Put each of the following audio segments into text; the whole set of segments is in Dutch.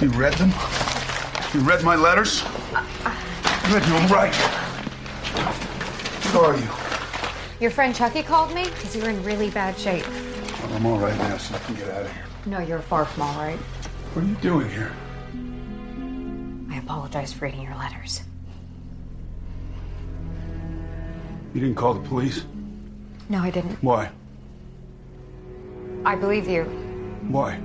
You read them? You read my letters? You read them right. Who are you? Your friend Chucky called me because you're in really bad shape. Well, I'm all right now, so I can get out of here. No, you're far from all right. What are you doing here? I apologize for reading your letters. You didn't call the police? No, I didn't. Why? I believe you. Why?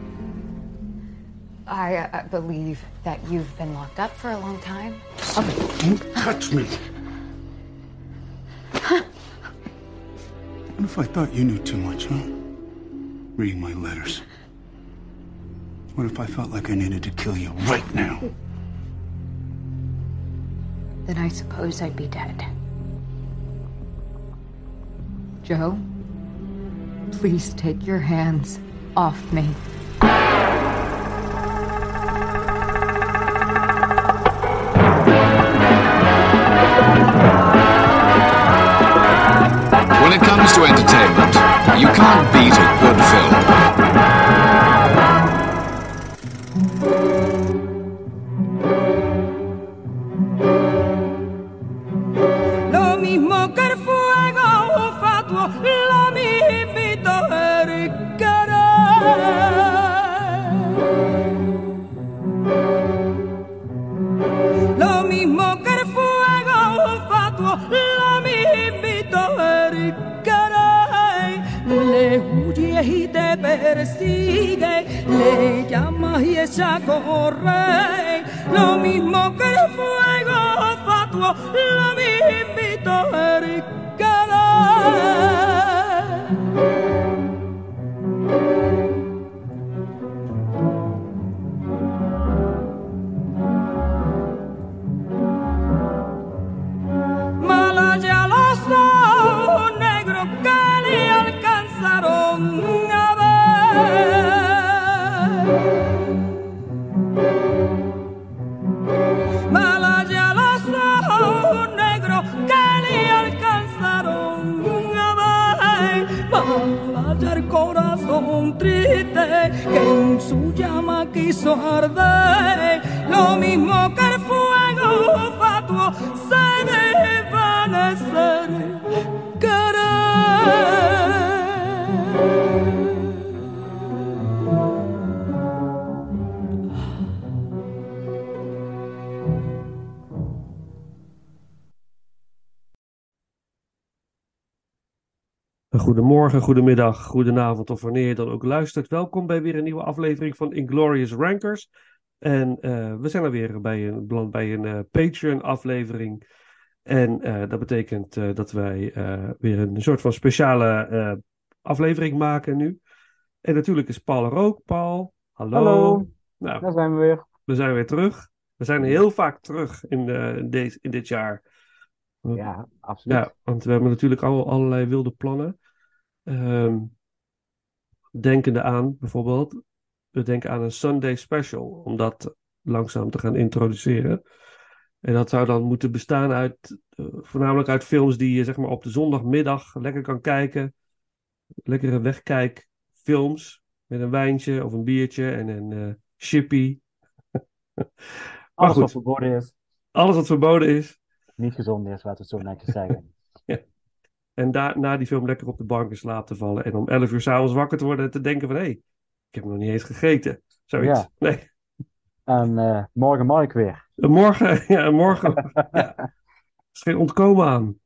I uh, believe that you've been locked up for a long time. Don't touch me. What if I thought you knew too much, huh? Reading my letters. What if I felt like I needed to kill you right now? Then I suppose I'd be dead. Joe, please take your hands off me. Goedemiddag, goedenavond of wanneer je dan ook luistert. Welkom bij weer een nieuwe aflevering van Inglorious Rankers. En eh, we zijn er weer bij een, beland bij een eh, Patreon-aflevering. En eh, dat betekent dat wij weer een soort van speciale aflevering maken nu. En natuurlijk is Paul er ook. Paul, hallo. Hallo. Nou, Daar zijn we weer. we zijn weer terug. We zijn heel vaak terug in, in, deze, in dit jaar. Ja, absoluut. Ja, want we hebben natuurlijk al, allerlei wilde plannen. Ehm, denkende aan bijvoorbeeld, we denken aan een Sunday special, om dat langzaam te gaan introduceren. En dat zou dan moeten bestaan uit, eh, voornamelijk uit films die je zeg maar op de zondagmiddag lekker kan kijken. Lekkere wegkijkfilms met een wijntje of een biertje en een eh chippy. Alles goed, wat verboden is, alles wat verboden is. niet gezond is, laten we het zo netjes zeggen. En daar, na die film lekker op de bank in slaap te vallen. En om 11 uur s'avonds wakker te worden en te denken van... Hé, hey, ik heb nog niet eens gegeten. Zoiets. Ja. Nee. En eh, morgen mag ik weer. En morgen, ja, en morgen. ja. Er is geen ontkomen aan.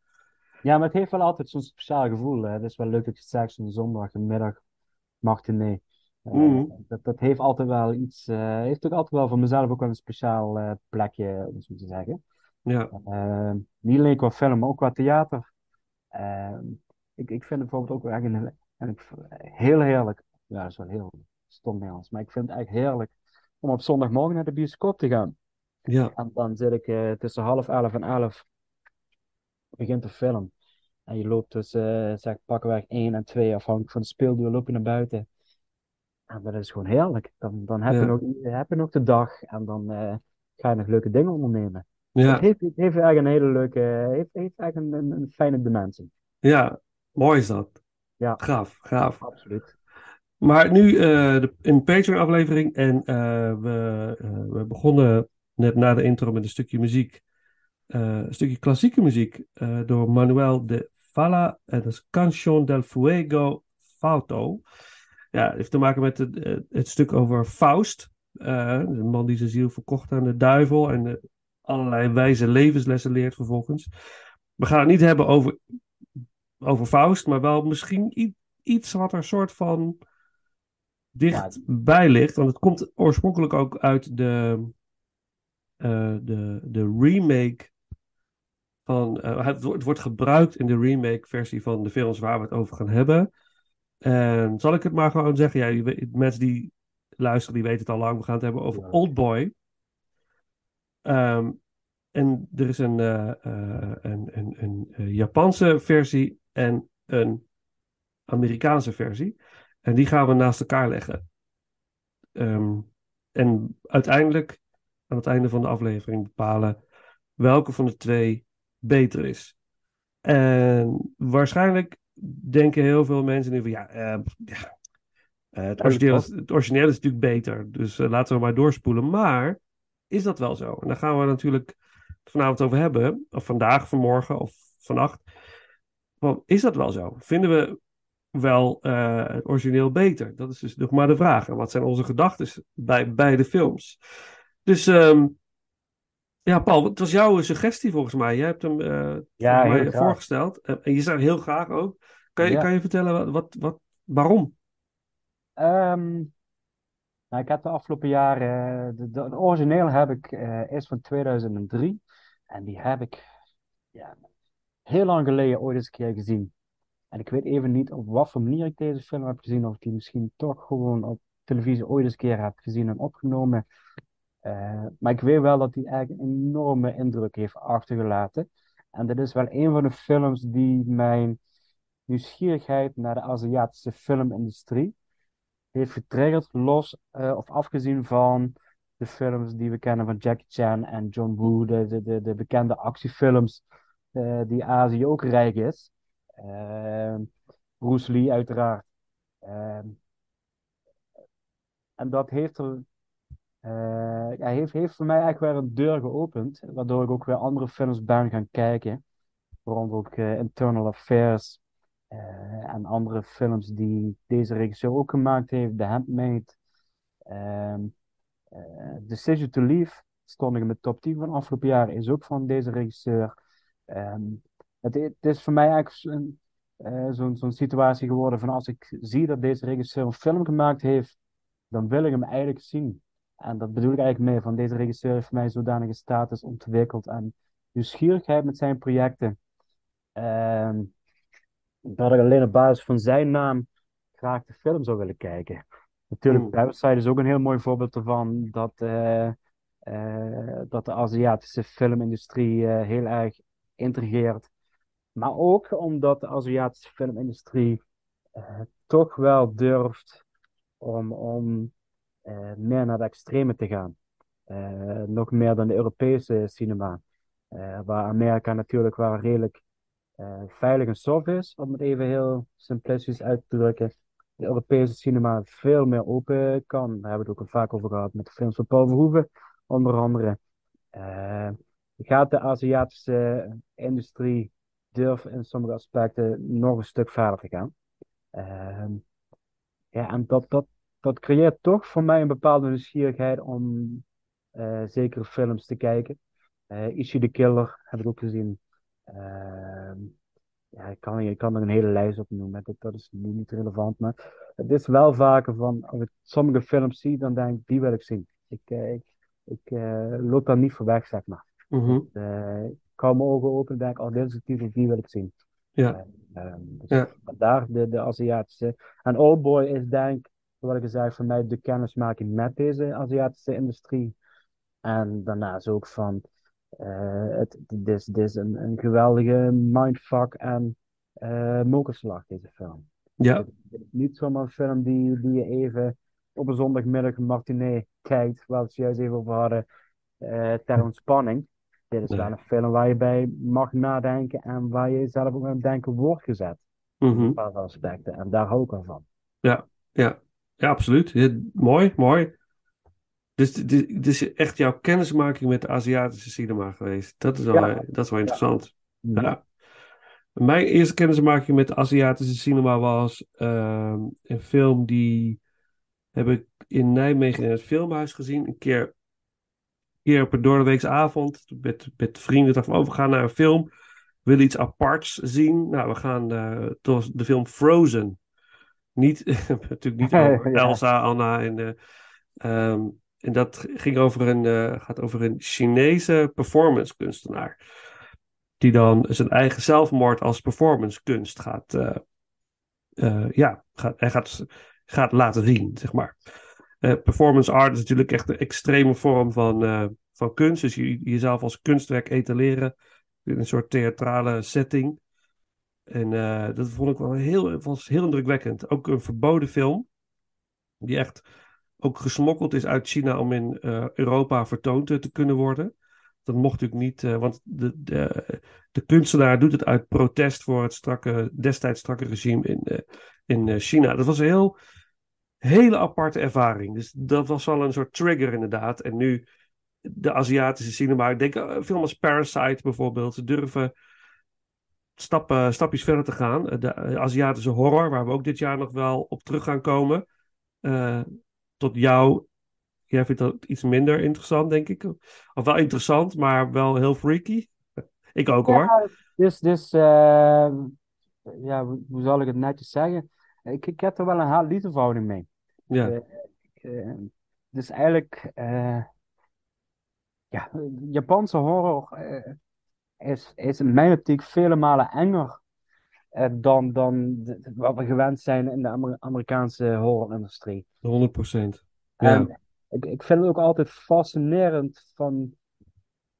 Ja, maar het heeft wel altijd zo'n speciaal gevoel. Hè. Het is wel leuk dat je het zegt, zo'n zondag, een middag, matinee. Mhm. dat, dat heeft altijd wel iets, eh, heeft ook altijd wel voor mezelf ook wel een speciaal plekje, om zo te zeggen. Ja, niet alleen qua film, maar ook qua theater. Eh, ik, ik vind het bijvoorbeeld ook ik, heel heerlijk. Ja, dat is wel heel stom Nederlands. Maar ik vind het echt heerlijk om op zondagmorgen naar de bioscoop te gaan. ja, En dan zit ik eh, tussen half elf en elf. Begint de film. En je loopt tussen, uh, zeg pakkenweg 1 en 2, afhankelijk van de speelduur, loop je naar buiten. En dat is gewoon heerlijk. Dan, dan heb, je Ja. nog, heb je nog de dag en dan eh, ga je nog leuke dingen ondernemen. Ja, Het heeft, het heeft eigenlijk een hele leuke, heeft, heeft eigenlijk een, een, een fijne dimensie. ja. Mooi is dat. Ja. Gaaf, gaaf. Absoluut. Maar nu uh, de, in Patreon-aflevering. En uh, we, uh, we begonnen net na de intro met een stukje muziek. een stukje klassieke muziek door Manuel de Falla. En dat is Canción del Fuego Fauto. Ja, het heeft te maken met het, het stuk over Faust. de man die zijn ziel verkocht aan de duivel. En allerlei wijze levenslessen leert vervolgens. We gaan het niet hebben over, over Faust, maar wel misschien iets wat er soort van dichtbij ligt. Want het komt oorspronkelijk ook uit de, uh, de, de remake van. Uh, het, het, wordt gebruikt in de remake versie van de films waar we het over gaan hebben. En zal ik het maar gewoon zeggen? Ja, weet, mensen die luisteren, die weten het al lang. We gaan het hebben over Old Boy. Um, en er is een, uh, een, een, een Japanse versie en een Amerikaanse versie. En die gaan we naast elkaar leggen. Um, en uiteindelijk, aan het einde van de aflevering, bepalen welke van de twee beter is. En waarschijnlijk denken heel veel mensen nu van ja, uh, ja het, origineel is, het origineel is natuurlijk beter. Dus laten we maar doorspoelen. Maar is dat wel zo? En daar gaan we natuurlijk vanavond over hebben. Of vandaag, vanmorgen of vannacht. Want is dat wel zo? Vinden we wel uh, het origineel beter? Dat is dus nog maar de vraag. En wat zijn onze gedachten bij beide films? Dus um, ja, Paul, het was jouw suggestie volgens mij. Jij hebt hem uh, ja, mij voorgesteld. En je zei heel graag ook. Kan je, ja. kan je vertellen wat, wat, wat, waarom? Um, nou, ik heb de afgelopen jaren. De, de, origineel heb ik uh, is van 2003. En die heb ik ja, heel lang geleden ooit eens een keer gezien. En ik weet even niet op wat voor manier ik deze film heb gezien. Of die misschien toch gewoon op televisie ooit eens een keer heb gezien en opgenomen. Uh, maar ik weet wel dat hij eigenlijk een enorme indruk heeft achtergelaten. En dit is wel een van de films die mijn nieuwsgierigheid naar de Aziatische filmindustrie heeft getriggerd. Los uh, of afgezien van de films die we kennen van Jackie Chan en John Woo. De, de, de, bekende actiefilms uh, die Azië ook rijk is. Ehm, Bruce Lee uiteraard. Ehm, en dat heeft er uh, ja, heeft, heeft voor mij eigenlijk weer een deur geopend, waardoor ik ook weer andere films ben gaan kijken. Waaronder ook Internal Affairs uh, en andere films die deze regisseur ook gemaakt heeft. The Handmaid, Decision to Leave, stond ik in de top 10 van afgelopen jaar, is ook van deze regisseur. Um, het, is voor mij eigenlijk zo'n zo'n situatie geworden van als ik zie dat deze regisseur een film gemaakt heeft, dan wil ik hem eigenlijk zien. En dat bedoel ik eigenlijk mee, van deze regisseur heeft voor mij zodanige status ontwikkeld en nieuwsgierigheid met zijn projecten. Uh, dat ik alleen op basis van zijn naam graag de film zou willen kijken. Natuurlijk, mm. Parasite is ook een heel mooi voorbeeld ervan dat, uh, uh, dat de Aziatische filmindustrie uh, heel erg intrigeert. Maar ook omdat de Aziatische filmindustrie toch wel durft om, om meer naar de extreme te gaan. Nog meer dan de Europese cinema. Waar Amerika natuurlijk wel redelijk veilig en soft is, om het even heel simplistisch uit te drukken. De Europese cinema veel meer open kan. Daar hebben we het ook vaak over gehad met de films van Paul Verhoeven, onder andere. gaat de Aziatische industrie durven in sommige aspecten nog een stuk verder te gaan. ja, en dat, dat, dat creëert toch voor mij een bepaalde nieuwsgierigheid om uh, zekere films te kijken. Uh, Ishi the Killer heb ik ook gezien. Uh, ja, ik kan, ik kan er een hele lijst op noemen. Dat, dat is nu niet relevant. Maar het is wel vaker van, als ik sommige films zie, dan denk ik, die wil ik zien. Ik, eh, ik, ik loop daar niet voor weg, zeg maar. Mm -hmm. ik hou mijn ogen open en denk, oh, dit is het titel, die wil ik zien. Ja. dus ja. Vandaar de, de Aziatische. En Old Boy is denk wat ik zei, voor mij de kennismaking met deze Aziatische industrie. En daarnaast ook van, uh, het, dit is, dit is een, een geweldige mindfuck en uh, mokerslag, deze film. Ja. niet zomaar een film die, die je even op een zondagmiddag matinee kijkt, waar we het juist even over hadden, uh, ter ontspanning. Dit is wel een film waar je bij mag nadenken en waar je zelf ook aan het denken wordt gezet. Mm -hmm. Een paar aspecten. En daar hou ik al van. Ja, ja. Ja, absoluut. Ja, mooi, mooi. Dus dit dit is echt jouw kennismaking met de Aziatische cinema geweest. Dat is wel, Ja. eh, dat is wel interessant. Mhm. Ja. Mijn eerste kennismaking met de Aziatische cinema was ehm, een film die heb ik in Nijmegen in het filmhuis gezien. Een keer, een keer op een doordeweekse avond met, met vrienden. Dachten van, oh, we gaan naar een film. We willen iets aparts zien. Nou, we gaan eh, het de film Frozen. Niet, natuurlijk niet over. Elsa, Anna en... eh, ehm, en dat ging over een, eh, gaat over een Chinese performance kunstenaar. Die dan zijn eigen zelfmoord als performance kunst gaat, eh, eh, ja, gaat, hij gaat, gaat laten zien, zeg maar. Performance art is natuurlijk echt een extreme vorm van, van kunst. Dus je, jezelf als kunstwerk etaleren in een soort theatrale setting. En dat vond ik wel heel, was heel indrukwekkend. Ook een verboden film. Die echt ook gesmokkeld is uit China om in eh, Europa vertoond te, te kunnen worden. Dat mocht natuurlijk niet, eh, want de, de, de kunstenaar doet het uit protest voor het strakke, destijds strakke regime in, eh, in eh, China. Dat was een heel, hele aparte ervaring. Dus dat was wel een soort trigger inderdaad. En nu de Aziatische cinema, ik denk eh, film als Parasite bijvoorbeeld, ze durven stappen, stapjes verder te gaan. Eh, De eh, Aziatische horror, waar we ook dit jaar nog wel op terug gaan komen. Eh, tot jou, jij vindt dat iets minder interessant, denk ik. Of wel interessant, maar wel heel freaky. Ik ook hoor. Dus, dus eh, ja, hoe zal ik het netjes zeggen? Ik, ik heb er wel een haat-liefdeverhouding mee. Ja, Eh, eh, dus eigenlijk, eh, ja, Japanse horror is, is in mijn optiek vele malen enger dan, dan de- wat we gewend zijn in de Amer- Amerikaanse horrorindustrie. 100 procent. En Ja, ik, ik vind het ook altijd fascinerend van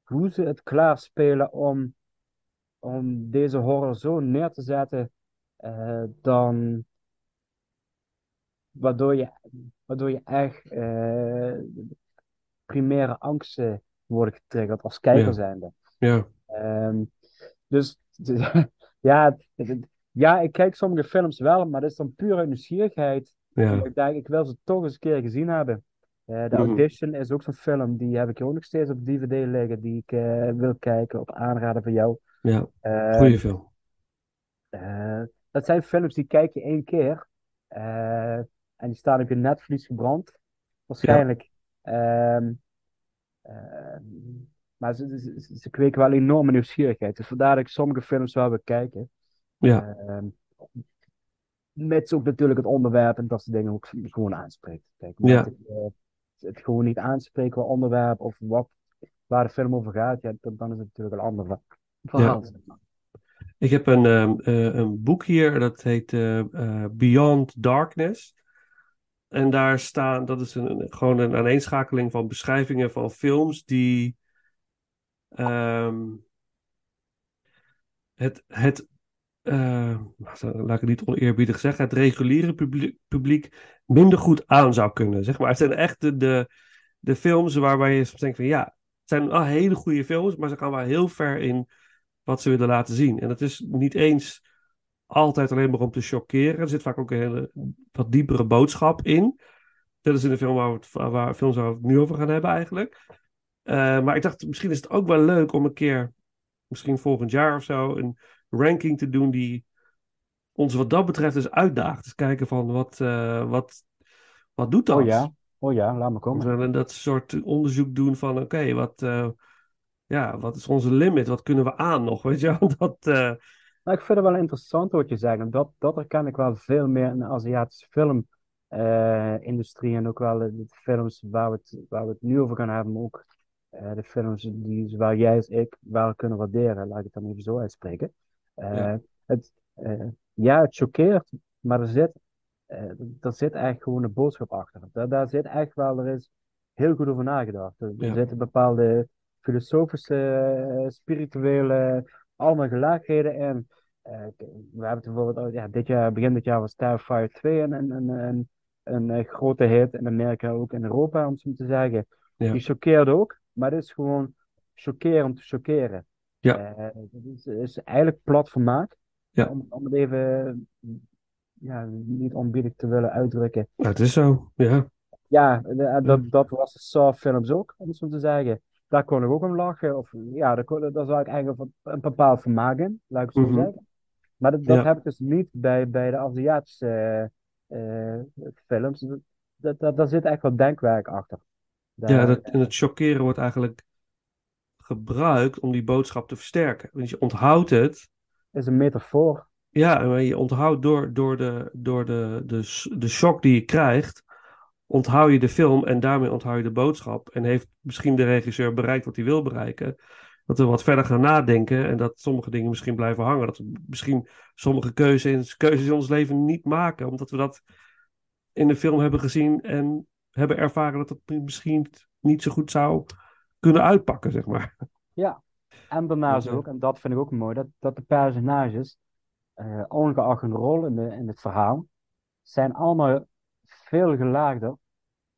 hoe ze het klaarspelen om, om deze horror zo neer te zetten, eh, dan waardoor je, waardoor je echt eh, primaire angsten worden getriggerd als kijker Ja. zijnde. ja, Ehm, dus ja, ja, ik kijk sommige films wel, maar dat is dan puur uit nieuwsgierigheid. ja, Ik denk, ik wil ze toch eens een keer gezien hebben. Eh, The Mhm. Audition is ook zo'n film, die heb ik hier ook nog steeds op DVD liggen, die ik eh, wil kijken op aanraden van jou. ja. Eh, Goeie film. dat zijn films die kijk je één keer en die staan op je netvlies gebrand, waarschijnlijk. Ehm, ehm, maar ze, ze, kweken wel enorme nieuwsgierigheid. Dus vandaar dat ik sommige films wel wil kijken. Ja, Ehm, mits ook natuurlijk het onderwerp en dat soort dingen ook gewoon aanspreekt. Kijk, Ja. ik, eh, het gewoon niet aanspreken qua onderwerp of wat, waar de film over gaat, ja, dan, dan is het natuurlijk een ander ver- verhaal. maar. ik heb een, ehm, eh, een boek hier, dat heet eh, Beyond Darkness. En daar staan, dat is een, een- gewoon een aaneenschakeling van beschrijvingen van films die ehm, het, het eh, laat ik het niet oneerbiedig zeggen, het reguliere publiek, minder goed aan zou kunnen. Zeg maar. Het zijn echt de, de, films waarbij je soms denkt van ja, het zijn wel hele goede films, maar ze gaan wel heel ver in wat ze willen laten zien. En het is niet eens altijd alleen maar om te chockeren. Er zit vaak ook een hele wat diepere boodschap in. Dat is in de film waar we het, waar, films waar we het nu over gaan hebben eigenlijk. Eh, maar ik dacht, misschien is het ook wel leuk om een keer, misschien volgend jaar of zo, een ranking te doen die ons wat dat betreft dus uitdaagt. Dus kijken van wat, eh, wat, wat doet dat? Oh ja, oh ja, laat me komen. We willen dat soort onderzoek doen van oké, wat, eh, ja, wat is onze limit? Wat kunnen we aan nog? Weet je? Dat, Nou, ik vind het wel interessant wat je zegt. En dat, dat herken ik wel veel meer in de Aziatische filmindustrie. en ook wel de, de films waar we, het, waar we het nu over gaan hebben. Ook eh, de films die zowel jij als ik wel kunnen waarderen. Laat ik het dan even zo uitspreken. Eh, Ja. het, eh, ja, het choqueert. Maar er zit, er zit eigenlijk gewoon een boodschap achter. Daar, daar zit echt wel, er is heel goed over nagedacht. Er, Ja. zitten bepaalde filosofische, spirituele, allemaal gelaagdheden in. We hebben bijvoorbeeld, ja, dit jaar, begin dit jaar was Starfire 2 een, een, een, een, een, grote hit in Amerika, ook in Europa, om het zo te zeggen. Ja. Die choqueerde ook, maar het is gewoon chockeren om te chockeren. Ja. Eh, het is, is eigenlijk plat vermaak. Ja. Om, om het even ja, niet onbiedig te willen uitdrukken. Nou, het is zo, ja. Ja, de- dat, dat was de Saw-films ook, om het zo te zeggen. Daar kon ik ook om lachen. Of ja, daar, kon, daar zag ik eigenlijk een, bepaald vermaak in, laat ik zo Mhm. zeggen. Maar dat, dat Ja. heb ik dus niet bij, bij de Aziatische eh, eh, films. Dat, dat, dat, daar zit echt wat denkwerk achter. Daar- Ja, dat, en het chockeren wordt eigenlijk gebruikt om die boodschap te versterken. Want je onthoudt het, is een metafoor. ja, maar je onthoudt door, door, de, door de, de, de shock die je krijgt, onthoud je de film en daarmee onthoud je de boodschap. En heeft misschien de regisseur bereikt wat hij wil bereiken. Dat we wat verder gaan nadenken en dat sommige dingen misschien blijven hangen. Dat we misschien sommige keuzes, keuzes in ons leven niet maken, omdat we dat in de film hebben gezien en hebben ervaren dat het misschien niet zo goed zou kunnen uitpakken, zeg maar. En daarnaast Ja. ook, en dat vind ik ook mooi, dat, dat de personages, eh ongeacht hun rol in, de, in het verhaal, zijn allemaal veel gelaagder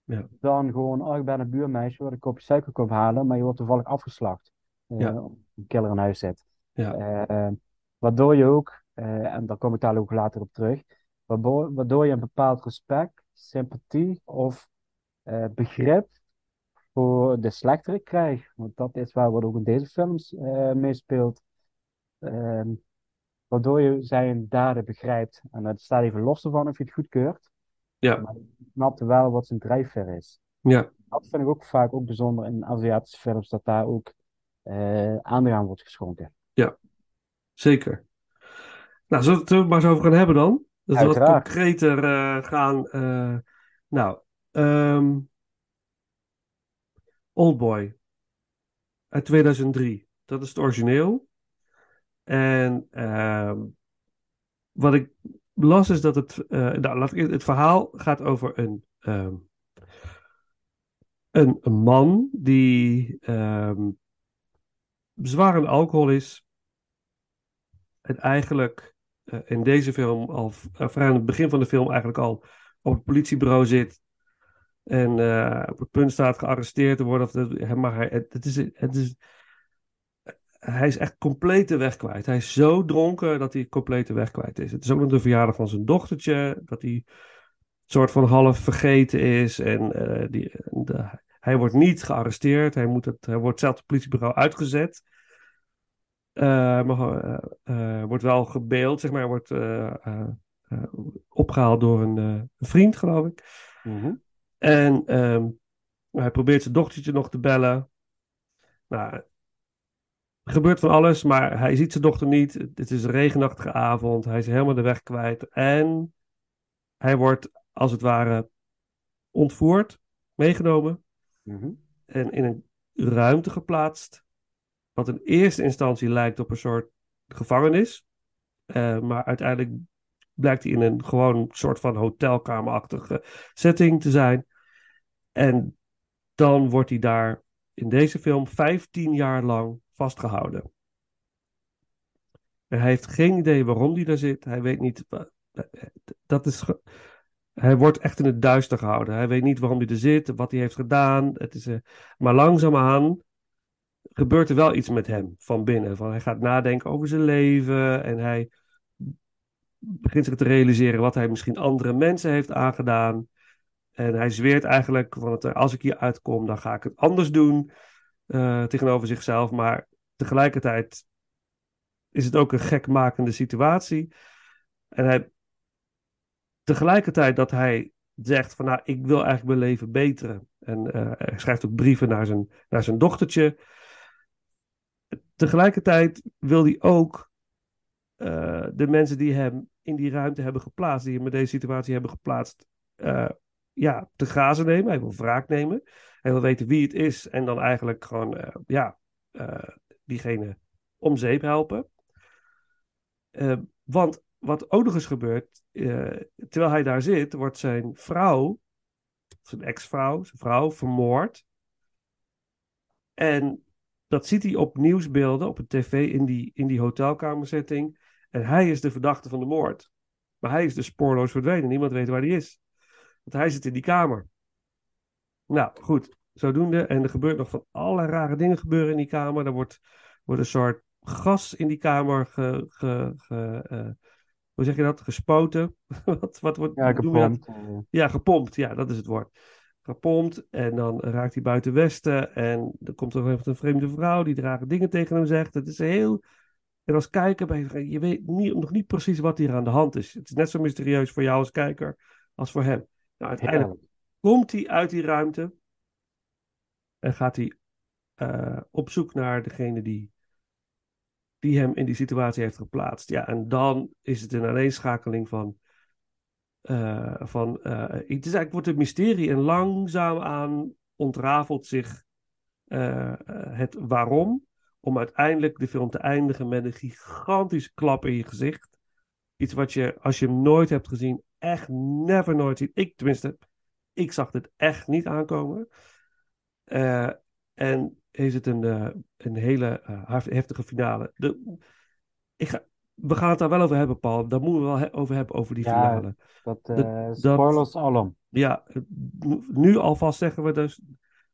Ja. dan gewoon, oh, ik ben een buurmeisje, wat een kopje suiker komt halen, maar je wordt toevallig afgeslacht. Ja. omdat een killer in huis zit. Ja. Eh, waardoor je ook, en daar kom ik daar ook later op terug, waardoor, waardoor je een bepaald respect, sympathie of eh, begrip voor de slechterik krijgt. Want dat is waar wat ook in deze films eh meespeelt. Ehm, waardoor je zijn daden begrijpt. En dat staat even los ervan of je het goedkeurt. Ja. Maar je snapt wel wat zijn drijfveer is. Ja, Dat vind ik ook vaak ook bijzonder in Aziatische films, dat daar ook eh aandacht aan wordt geschonken. zeker. Nou, zullen we het er maar eens over gaan hebben dan? Dat we wat concreter gaan. nou, ehm Oldboy uit 2003. Dat is het origineel. En ehm, wat ik las is dat het. eh, nou, laat ik, het verhaal gaat over een. ehm, een, man die zwaar aan alcohol is. En eigenlijk eh, in deze film al eh, vrij aan het begin van de film eigenlijk al op het politiebureau zit. En eh, op het punt staat gearresteerd te worden. Of dat, maar hij, het, is, het is, hij is echt compleet de weg kwijt. Hij is zo dronken dat hij compleet de weg kwijt is. Het is ook nog de verjaardag van zijn dochtertje. Dat hij soort van half vergeten is. En eh, die, hij wordt niet gearresteerd. Hij, moet het, hij wordt zelf het politiebureau uitgezet. Eh, maar eh, wordt wel gebeeld, zeg maar. Wordt eh, eh, eh, opgehaald door een, vriend, geloof ik. En ehm, hij probeert zijn dochtertje nog te bellen. Nou, er gebeurt van alles, maar hij ziet zijn dochter niet. Het is een regenachtige avond. Hij is helemaal de weg kwijt. En hij wordt, als het ware, ontvoerd, meegenomen Mhm. en in een ruimte geplaatst. Wat in eerste instantie lijkt op een soort gevangenis. Eh, maar uiteindelijk blijkt hij in een gewoon soort van hotelkamerachtige setting te zijn. En dan wordt hij daar in deze film 15 jaar lang vastgehouden. En hij heeft geen idee waarom hij daar zit. Hij weet niet. Dat is. Hij wordt echt in het duister gehouden. Hij weet niet waarom hij er zit, wat hij heeft gedaan. Het is, eh, maar langzaamaan gebeurt er wel iets met hem van binnen. Van hij gaat nadenken over zijn leven en hij begint zich te realiseren wat hij misschien andere mensen heeft aangedaan. En hij zweert eigenlijk van het, als ik hier uitkom, dan ga ik het anders doen eh, tegenover zichzelf. Maar tegelijkertijd is het ook een gekmakende situatie. En hij, tegelijkertijd dat hij zegt van nou, ik wil eigenlijk mijn leven beteren. En eh, hij schrijft ook brieven naar zijn, naar zijn dochtertje. Tegelijkertijd wil hij ook eh, de mensen die hem in die ruimte hebben geplaatst, die hem in deze situatie hebben geplaatst, eh, ja, te grazen nemen. Hij wil wraak nemen. Hij wil weten wie het is en dan eigenlijk gewoon, eh, ja, eh, diegene om zeep helpen. Eh, want wat ook nog eens gebeurt, terwijl hij daar zit, wordt zijn vrouw, zijn ex-vrouw, zijn vrouw, vermoord. En dat ziet hij op nieuwsbeelden, op een tv, in die, in die hotelkamerzetting. En hij is de verdachte van de moord. Maar hij is dus spoorloos verdwenen. Niemand weet waar hij is. Want hij zit in die kamer. Nou, goed. Zodoende. En er gebeurt nog van allerlei rare dingen gebeuren in die kamer. Er wordt, wordt een soort gas in die kamer ge, ge, ge, eh, hoe zeg je dat? Gespoten. wat, wat wordt, Ja, gepompt. eh, Ja, gepompt. Ja, dat is het woord. Gepompt. En dan raakt hij buiten Westen. En dan komt er even een vreemde vrouw die rare dingen tegen hem zegt. Het is heel. En als kijker ben je, je weet niet, nog niet precies wat hier aan de hand is. Het is net zo mysterieus voor jou als kijker als voor hem. Nou, uiteindelijk komt hij uit die ruimte. En gaat hij eh, op zoek naar degene die, die hem in die situatie heeft geplaatst. Ja, en dan is het een aaneenschakeling van. eh, van eh, het is eigenlijk wordt een mysterie en langzaamaan ontrafelt zich het waarom. Om uiteindelijk de film te eindigen met een gigantische klap in je gezicht. Iets wat je, als je hem nooit hebt gezien, echt never nooit ziet. Ik tenminste, ik zag dit echt niet aankomen. Eh, en is het een, eh, een hele eh, hef- heftige finale. De, ik ga, we gaan het daar wel over hebben, Paul. Daar moeten we wel he- over hebben, over die Ja, finale. Dat, Dat- dat- spoilers alom. Ja, nu alvast zeggen we dus.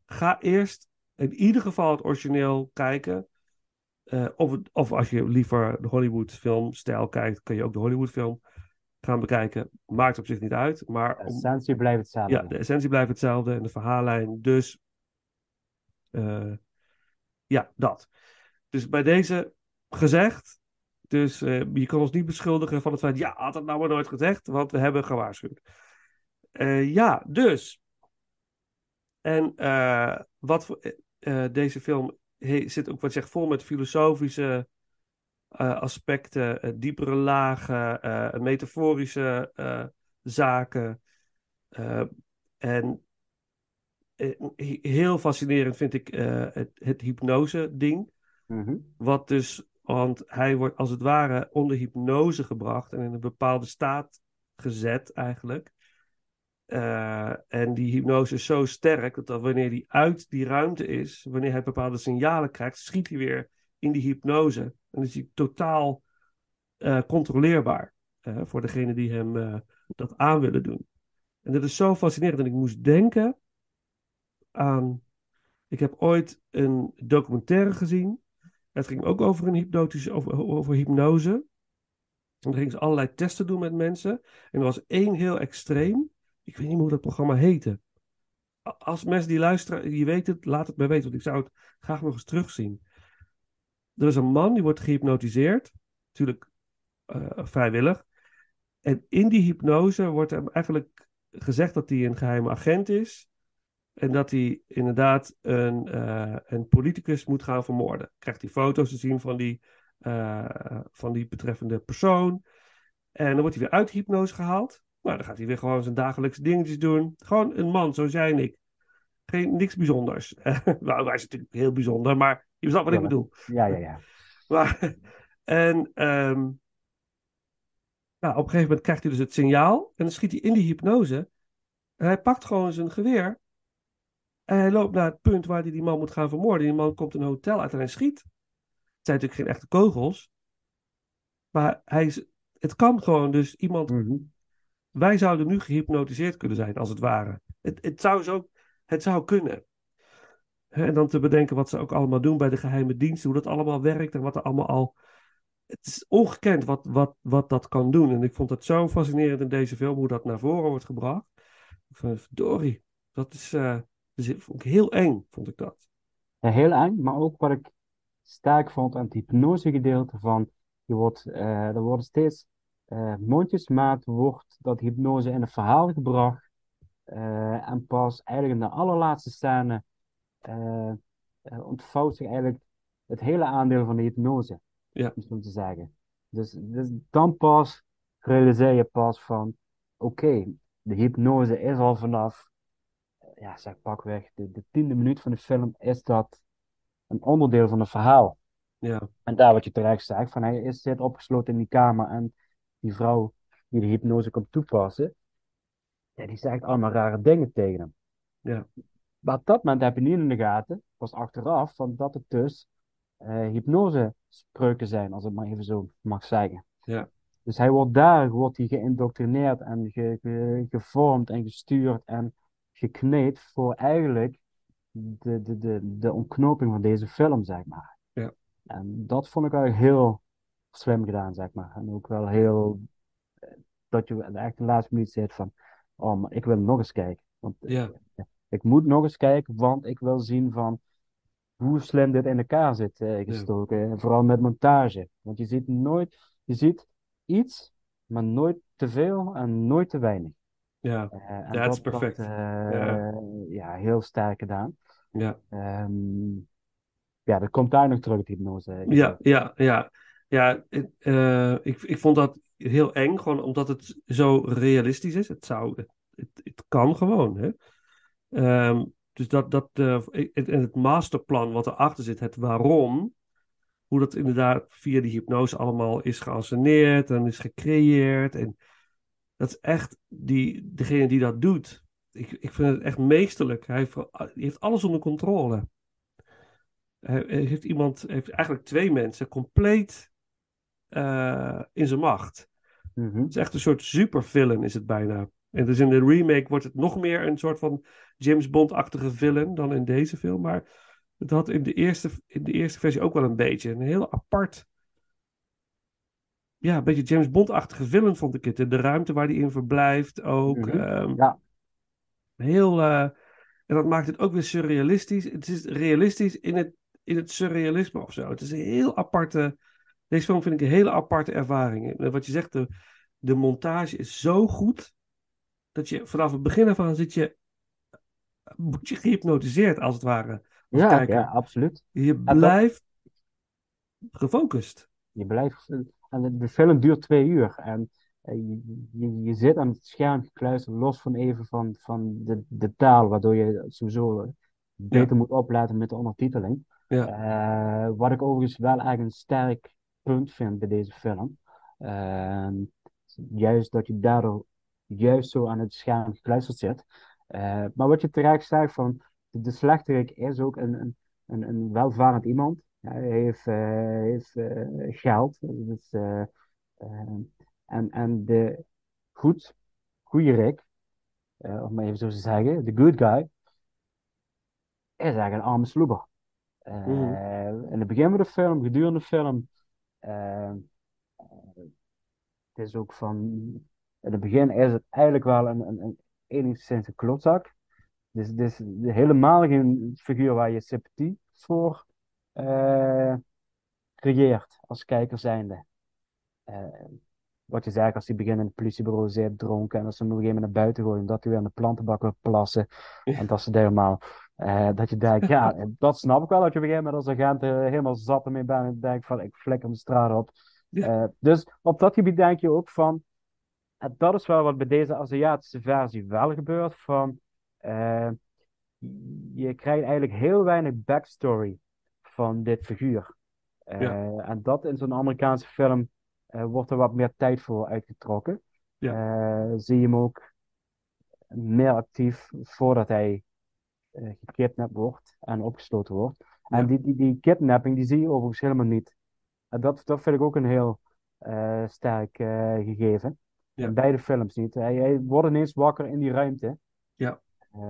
Ga eerst in ieder geval het origineel kijken. Of, of als je liever de Hollywood filmstijl kijkt, kun je ook de Hollywood film gaan bekijken. Maakt op zich niet uit. Maar De essentie blijft hetzelfde. ja, de essentie blijft hetzelfde en de verhaallijn. Dus eh, ja, dat. Dus bij deze gezegd. Dus eh, je kan ons niet beschuldigen van het feit. Ja, had het nou maar nooit gezegd, want we hebben gewaarschuwd. Eh, ja, dus. En wat voor, deze film he- zit ook wat zegt vol met filosofische aspecten, eh, diepere lagen, eh, metaforische eh, zaken. Eh, en eh, he- heel fascinerend vind ik eh, het, het hypnose-ding. Mhm. Wat dus, want hij wordt als het ware onder hypnose gebracht en in een bepaalde staat gezet eigenlijk. Eh, en die hypnose is zo sterk dat, dat wanneer hij uit die ruimte is, wanneer hij bepaalde signalen krijgt, schiet hij weer in die hypnose. En is hij totaal eh, controleerbaar eh, voor degene die hem eh, dat aan willen doen. En dat is zo fascinerend. En ik moest denken aan. Ik heb ooit een documentaire gezien. Het ging ook over een hypnotische, over, over hypnose. En dan gingen ze allerlei testen doen met mensen. En er was één heel extreem. Ik weet niet hoe dat programma heette. Als mensen die luisteren, die weten het, laat het mij weten. Want ik zou het graag nog eens terugzien. Er is een man die wordt gehypnotiseerd. Natuurlijk eh, vrijwillig. En in die hypnose wordt hem eigenlijk gezegd dat hij een geheime agent is. En dat hij inderdaad een, eh, een politicus moet gaan vermoorden. Krijgt hij foto's te zien van die, eh, van die betreffende persoon. En dan wordt hij weer uit de hypnose gehaald. Nou, dan gaat hij weer gewoon zijn dagelijkse dingetjes doen. Gewoon een man, zo zijn ik. Geen, niks bijzonders. nou, hij is natuurlijk heel bijzonder, maar je snapt wat ik bedoel. Ja, ja, ja. Maar, en nou, op een gegeven moment krijgt hij dus het signaal. En dan schiet hij in die hypnose. En hij pakt gewoon zijn geweer. En hij loopt naar het punt waar hij die man moet gaan vermoorden. Die man komt een hotel uit en hij schiet. Het zijn natuurlijk geen echte kogels. Maar hij is, het kan gewoon dus iemand... Mhm. Wij zouden nu gehypnotiseerd kunnen zijn, als het ware. Het, het, zou, zo, het zou kunnen. En dan te bedenken wat ze ook allemaal doen bij de geheime diensten, hoe dat allemaal werkt en wat er allemaal al. Het is ongekend wat, wat, wat dat kan doen. En ik vond het zo fascinerend in deze film hoe dat naar voren wordt gebracht. Vond, verdorie, dat is, ik vond ik heel eng, vond ik dat. Heel eng, maar ook wat ik sterk vond aan het hypnosegedeelte van, je wordt, eh, er worden steeds eh, mondjesmaat wordt dat hypnose in een verhaal gebracht en pas eigenlijk in de allerlaatste scène eh, eh, ontvouwt zich eigenlijk het hele aandeel van de hypnose, Ja. om zo te zeggen. Dus, dus dan pas realiseer je pas van, oké, de hypnose is al vanaf ja, zeg pakweg, de, de tiende minuut van de film is dat een onderdeel van het verhaal. Ja, En daar wat je terecht zegt, van hij is, zit opgesloten in die kamer en die vrouw die de hypnose komt toepassen, ja, die zegt allemaal rare dingen tegen hem. Ja. Maar op dat moment heb je niet in de gaten, pas achteraf, van dat het dus eh hypnosespreuken zijn, als ik maar even zo mag zeggen. Ja. Dus hij wordt daar wordt hij geïndoctrineerd en ge, ge- gevormd en gestuurd en gekneed voor eigenlijk de, de, de, de ontknoping van deze film, zeg maar. Ja. En dat vond ik eigenlijk heel slim gedaan, zeg maar. En ook wel heel dat je echt de laatste minuut zit van, oh, maar ik wil nog eens kijken. Want Ja. Ik moet nog eens kijken, want ik wil zien van hoe slim dit in elkaar zit eh, gestoken. En vooral met montage. Want je ziet nooit, je ziet iets, maar nooit te veel en nooit te weinig. Ja, Eh, het is dat- dat, perfect. eh, Ja. ja, heel sterk gedaan. ja. Ehm, ja, dat komt daar nog terug, het hypnose. Ja, ja, ja. Ja, eh, ik, ik vond dat heel eng, gewoon omdat het zo realistisch is. Het zou, het, het, het kan gewoon, hè. Ehm, dus dat, dat, eh, het- en het masterplan wat erachter zit, het waarom, hoe dat inderdaad via die hypnose allemaal is geanceneerd en is gecreëerd. En dat is echt, die, degene die dat doet, ik, ik vind het echt meesterlijk. Hij heeft, hij heeft alles onder controle. Hij, hij heeft iemand, hij heeft eigenlijk twee mensen compleet eh, in zijn macht. Mhm. Het is echt een soort supervillain is het bijna. En dus in de remake wordt het nog meer een soort van James Bond-achtige villain dan in deze film. Maar het had in de eerste, in de eerste versie ook wel een beetje. Een heel apart, ja, een beetje James Bond-achtige villain vond ik het. De ruimte waar hij in verblijft ook. Mhm. ehm, Ja. Heel, eh, en dat maakt het ook weer surrealistisch. Het is realistisch in het, in het surrealisme of zo. Het is een heel aparte. Deze film vind ik een hele aparte ervaring. En wat je zegt, de, de montage is zo goed. Dat je vanaf het begin af aan zit je. Je gehypnotiseerd als het ware. Als Ja, kijker. ja, absoluut. Je blijft gefocust. Je blijft, en de, film duurt twee uur. En eh, je, je, je zit aan het scherm gekluisterd, los van even van, van de, de taal, waardoor je sowieso beter moet opletten met de ondertiteling. Ja. Eh, wat ik overigens wel eigenlijk een sterk punt vind bij deze film. Ehm, juist dat je daardoor juist zo aan het scherm gekluisterd zit. Eh, maar wat je terecht zegt van de, slechterik is ook een, een, een, welvarend iemand. Ja, hij heeft, eh, heeft eh, geld. Dus, en, en de goed, goede Rick, om maar even zo te zeggen, de good guy, is eigenlijk een arme sloeber. Mhm. In het begin van de film, gedurende de film, het is ook van, in het begin is het eigenlijk wel een, een, een enigszins een klotzak. Dus het is helemaal geen figuur waar je sympathie voor eh, creëert als kijker zijnde. Eh, wat je zei, als hij begint in het politiebureau zit, dronken, en als ze hem op een gegeven moment naar buiten gooien, omdat hij weer in de plantenbak wil plassen, en dat ze helemaal, eh, dat je denkt, ja, dat snap ik wel, dat je op een gegeven moment als agent eh, helemaal zat ermee bent, en denkt van, ik flikker de straat op. Ja. Dus op dat gebied denk je ook van, en dat is wel wat bij deze Aziatische versie wel gebeurt, van, eh, je krijgt eigenlijk heel weinig backstory van dit figuur. Eh, Ja. En dat in zo'n Amerikaanse film eh, wordt er wat meer tijd voor uitgetrokken. Eh, zie je hem ook meer actief voordat hij gekidnapt wordt en opgesloten wordt. En Ja. die, die, die kidnapping die zie je overigens helemaal niet. En dat, dat vind ik ook een heel sterk gegeven. Ja. In beide films niet. Hij, hij wordt ineens wakker in die ruimte. Ja. Eh,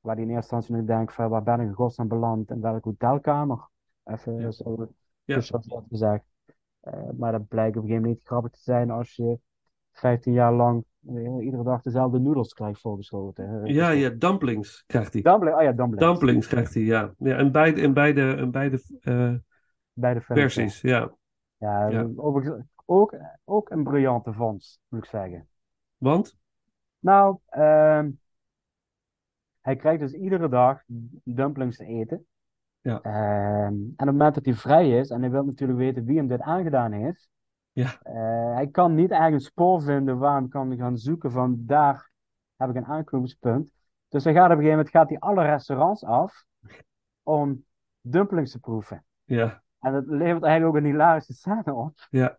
waar hij in eerste instantie nog denkt van waar ben ik in godsnaam beland? In welke hotelkamer? Even Ja. zo Ja. gezegd. Eh, maar dat blijkt op een gegeven moment niet grappig te zijn als je 15 jaar lang eh, iedere dag dezelfde noedels krijgt voorgeschoten. Ja, ja, dumplings krijgt hij. Dumpling, oh ja, dumplings. Dumplings krijgt hij, ja. ja en beide, in beide, in beide Beide films, versies, ja. Ja, Ja. overigens ook, ook een briljante vondst, moet ik zeggen. Want? Nou, ehm, hij krijgt dus iedere dag dumplings te eten. Ja. Ehm, en op het moment dat hij vrij is, en hij wil natuurlijk weten wie hem dit aangedaan heeft, Ja. eh, hij kan niet eigenlijk een spoor vinden waar hij kan gaan zoeken van daar heb ik een aanknopingspunt. Dus hij gaat op een gegeven moment gaat hij alle restaurants af om dumplings te proeven. Ja, En dat levert eigenlijk ook een hilarische scène op. ja,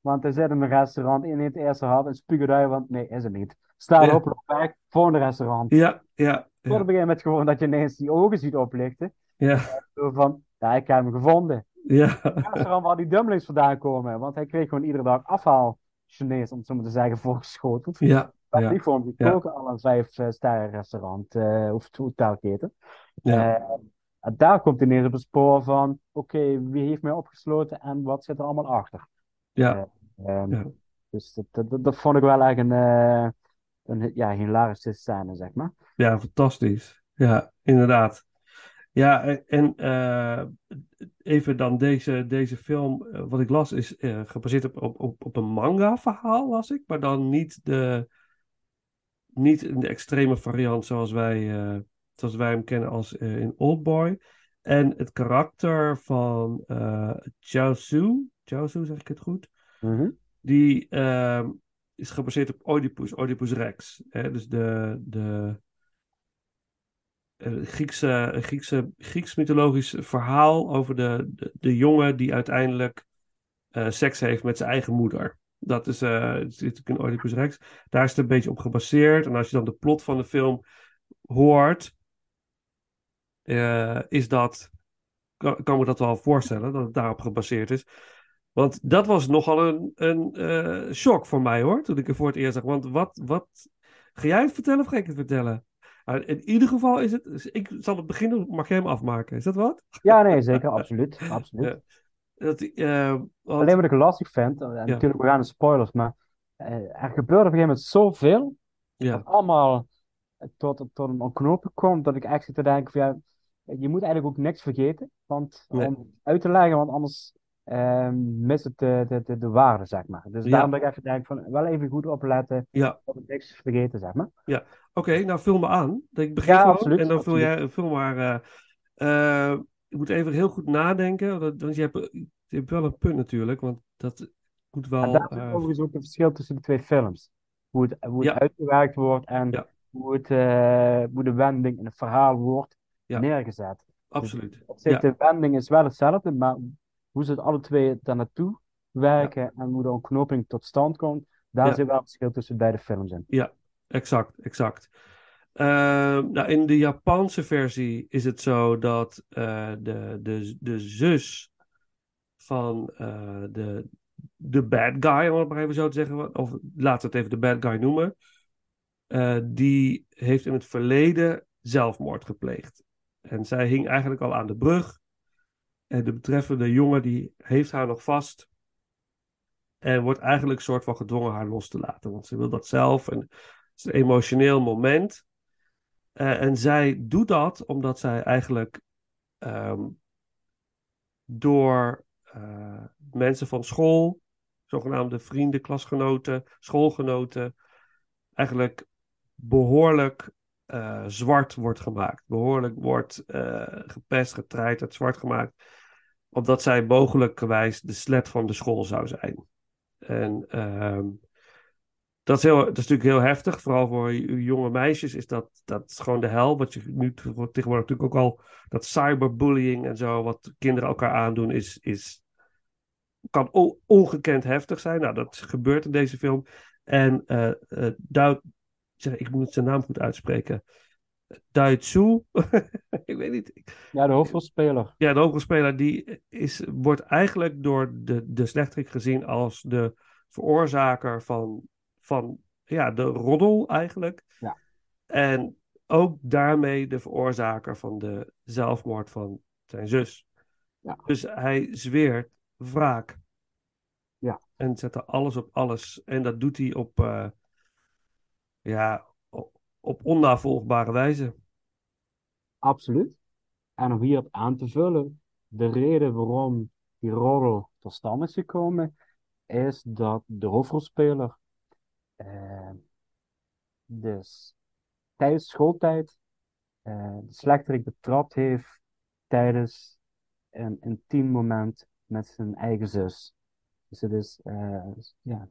Want hij zit in een restaurant, in het eerste had en uit, want nee, is het niet. Staat Ja. op, loopt weg, volgende restaurant. ja, ja, ja, een gegeven moment gewoon dat je ineens die ogen ziet oplichten. ja, Zo van, ja, ik heb hem gevonden. ja, Het restaurant waar die dumplings vandaan komen. Want hij kreeg gewoon iedere dag afhaal Chinees, om het zo maar te zeggen, voorgeschoteld. ja, ja, voor hem gekoken, al een vijf eh, sterren restaurant eh, of hotelketen. ja, Eh, en daar komt ineens op het spoor van, oké, wie heeft mij opgesloten en wat zit er allemaal achter? Ja, Ehm, Ja. Dus dat, dat, dat, vond ik wel echt een, eh, een ja, hilarische scène, zeg maar. Ja, fantastisch. Ja, inderdaad. Ja, en- en eh, even dan deze, deze film, eh, wat ik las, is eh, gebaseerd op, op, op, op een manga-verhaal, las ik, maar dan niet de, niet in de extreme variant zoals wij, eh, zoals wij hem kennen als eh, in Oldboy. En het karakter van eh Chaozu, Chaozu zeg ik het goed, Mhm. die ehm, is gebaseerd op Oedipus, Oedipus Rex. Hè? Dus de, de eh, Griekse, Griekse, Grieks mythologisch verhaal over de, de, de jongen die uiteindelijk eh, seks heeft met zijn eigen moeder. Dat is, eh, zit natuurlijk in Oedipus Rex. Daar is het een beetje op gebaseerd. En als je dan de plot van de film hoort, eh, is dat, kan, kan me dat wel voorstellen, dat het daarop gebaseerd is. Want dat was nogal een, een eh, shock voor mij hoor, toen ik het voor het eerst zag. Want wat, wat, ga jij het vertellen of ga ik het vertellen? Nou, in ieder geval is het, ik zal het beginnen, mag jij hem afmaken? Is dat wat? Ja, nee, zeker, absoluut. absoluut. Ja. Dat, eh, Alleen wat ik lastig vind, en natuurlijk, we gaan de spoilers, maar er gebeurde op een gegeven moment zoveel, ja, dat allemaal tot, tot een ontknoping komt, dat ik echt zit te denken van, ja, je moet eigenlijk ook niks vergeten, want, Nee. om het uit te leggen, want anders ehm mist het de, de, de, de waarde, zeg maar. Dus Ja. daarom dat ik even denk van, wel even goed opletten, ja. dat ik niks vergeten, zeg maar. Oké, nou vul me aan. Ik begin Ja, absoluut, en dan vul jij vul maar. eh, ik moet even heel goed nadenken, want je hebt, je hebt wel een punt natuurlijk, want dat moet En wel. daar zit eh, overigens ook een verschil tussen de twee films. Hoe het, hoe het Ja. uitgewerkt wordt en Ja. hoe, het, hoe de wending in het verhaal wordt Ja. neergezet. absoluut. Op zich, Ja. de wending is wel hetzelfde, maar hoe ze het alle twee daar naartoe werken en hoe de ontknoping tot stand komt, daar Ja. zit wel een verschil tussen beide films in. Exact, exact. Ehm, nou, in de Japanse versie is het zo dat eh, de, de, de zus van eh, de, de bad guy, om het maar even zo te zeggen, of laten we het even de bad guy noemen, eh, die heeft in het verleden zelfmoord gepleegd. En zij hing eigenlijk al aan de brug. En de betreffende jongen die heeft haar nog vast. En wordt eigenlijk soort van gedwongen haar los te laten. Want ze wil dat zelf. En het is een emotioneel moment. Eh, en zij doet dat omdat zij eigenlijk ehm, door eh, mensen van school, zogenaamde vrienden, klasgenoten, schoolgenoten, eigenlijk behoorlijk eh, zwart wordt gemaakt. Behoorlijk wordt eh, gepest, getreiterd, zwart gemaakt. Omdat zij mogelijkerwijs de slet van de school zou zijn. En ehm, dat, is heel, dat is natuurlijk heel heftig. Vooral voor jonge meisjes is dat, dat is gewoon de hel. Wat je nu tegenwoordig natuurlijk ook al... Dat cyberbullying en zo, wat kinderen elkaar aandoen, is, is, kan ongekend heftig zijn. Nou, dat gebeurt in deze film. En eh, Dao- zeg, ik moet zijn naam goed uitspreken. Daitsu, ik weet niet. Ja, de hoofdrolspeler. Ja, de hoofdrolspeler die is, wordt eigenlijk door de, de slechterik gezien als de veroorzaker van, van ja, de roddel eigenlijk. Ja. En ook daarmee de veroorzaker van de zelfmoord van zijn zus. Ja. Dus hij zweert wraak. Ja. En zet er alles op alles. En dat doet hij op, eh, ja, op, onnavolgbare wijze. Absoluut. En om hierop aan te vullen, de reden waarom die roddel tot stand is gekomen, is dat de hoofdrolspeler eh, dus tijdens schooltijd eh, de slechterik betrapt heeft tijdens een intiem moment met zijn eigen zus. Dus het is eh, ja,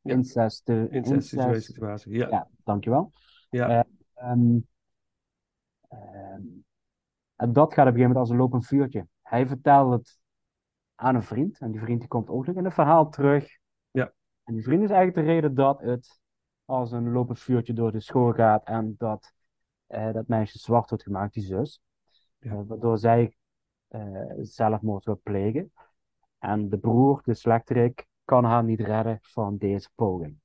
Ja. incest. Incest incest- situatie. Ja. Ja, dankjewel. Ja. Eh, ehm, ehm, en dat gaat op een gegeven moment als een lopend vuurtje. Hij vertelt het aan een vriend. En die vriend die komt ook nog in het verhaal terug. Ja. En die vriend is eigenlijk de reden dat het als een lopend vuurtje door de school gaat. En dat eh, dat meisje zwart wordt gemaakt, die zus. Ja. Eh, waardoor zij zelfmoord wil plegen. En de broer, de slechterik, kan haar niet redden van deze poging.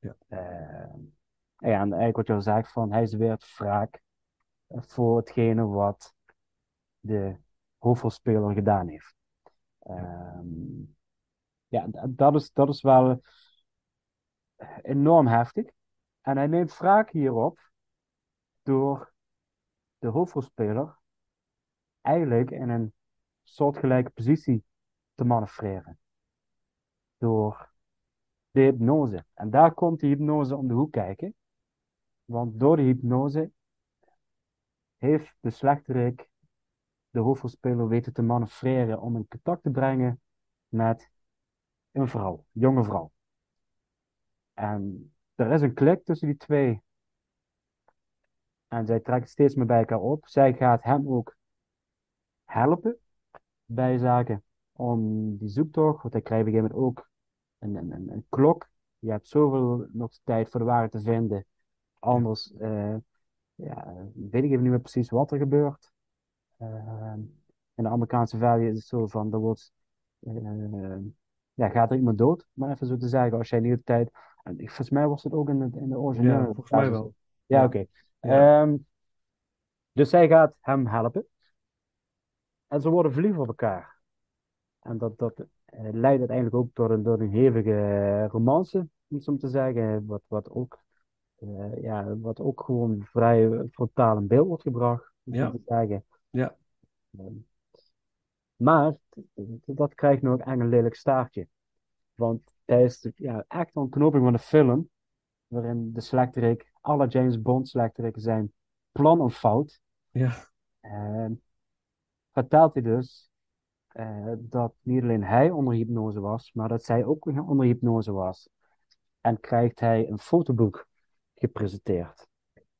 Ja. Eh, ja, en eigenlijk wat je al zegt, van hij zweert wraak voor hetgene wat de hoofdrolspeler gedaan heeft. Ehm, ja, d- dat is, dat is wel enorm heftig. En hij neemt wraak hierop door de hoofdrolspeler eigenlijk in een soortgelijke positie te manoeuvreren. Door de hypnose. En daar komt die hypnose om de hoek kijken. Want door de hypnose heeft de slechterik de hoofdrolspeler weten te manoeuvreren om in contact te brengen met een vrouw, jonge vrouw. En er is een klik tussen die twee. En zij trekken steeds meer bij elkaar op. Zij gaat hem ook helpen bij zaken om die zoektocht. Want hij krijgt op een gegeven moment ook een, een, een, een klok. Je hebt zoveel nog tijd voor de waarheid te vinden. Anders eh, ja, weet ik even niet meer precies wat er gebeurt. Uh, in de Amerikaanse versie is het zo van, er wordt, uh, ja, gaat er iemand dood, maar even zo te zeggen, als jij niet op tijd, en volgens mij was het ook in de, in de originele. Ja, volgens mij wel. Ja, Ja. oké. Ja. Ehm, dus zij gaat hem helpen. En ze worden verliefd op elkaar. En dat, dat eh, leidt uiteindelijk ook tot een, tot een hevige romance, om het zo te zeggen. Wat, wat, ook, eh, ja, wat ook gewoon vrij frontaal in beeld wordt gebracht, om Ja. te zeggen. Ja. Ehm, maar dat krijgt nog echt een lelijk staartje. Want tijdens de, ja, echt een knoping van de film, waarin de slechterik, alle James Bond slechteriken zijn plan een fout, Ja. Ehm, vertelt hij dus eh, dat niet alleen hij onder hypnose was, maar dat zij ook onder hypnose was. En krijgt hij een fotoboek gepresenteerd.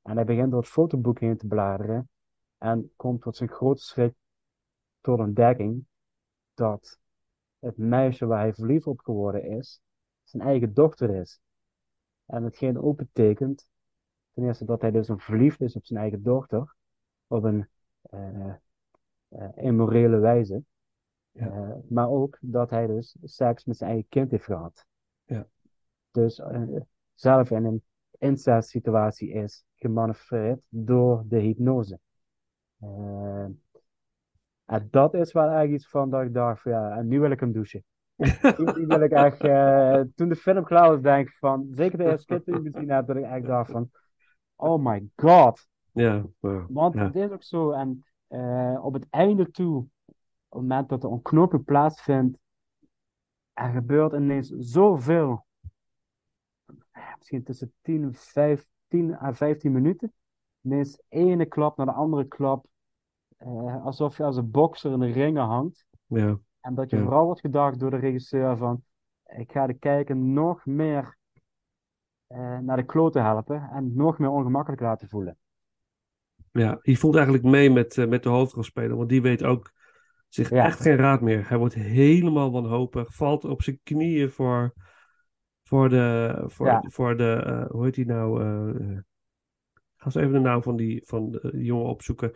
En hij begint door het fotoboek heen te bladeren en komt tot zijn grote schrik tot ontdekking dat het meisje waar hij verliefd op geworden is, zijn eigen dochter is. En hetgeen ook betekent, ten eerste dat hij dus een verliefd is op zijn eigen dochter, op een eh, eh, immorele wijze. Ja. Eh, maar ook dat hij dus seks met zijn eigen kind heeft gehad. Ja. Dus eh, zelf in een incest situatie is gemanoeuvreerd door de hypnose. Eh, en dat is wel eigenlijk iets van dat ik dacht van ja, en nu wil ik hem douchen. Die wil ik echt, toen de film klaar was, denk ik van, zeker de eerste keer toen ik gezien heb, dat ik echt dacht van, oh my god. Ja. ja. Want het is ook zo, en eh, op het einde toe, het moment dat de ontknoping plaatsvindt, er gebeurt ineens zoveel. Misschien tussen 10 en 15 à 15 minuten. Ineens ene klap naar de andere klap. eh, alsof je als een bokser in de ringen hangt. Ja. En dat je Ja. vooral wordt gedacht door de regisseur van, ik ga de kijker nog meer eh, naar de kloten helpen en nog meer ongemakkelijk laten voelen. Ja, je voelt eigenlijk mee met, eh, met de hoofdrolspeler, want die weet ook zich Ja. echt geen raad meer. Hij wordt helemaal wanhopig, valt op zijn knieën voor, voor de, voor, Ja. voor de eh, hoe heet die nou? eh, eh, ga eens even de naam van die, van de jongen opzoeken.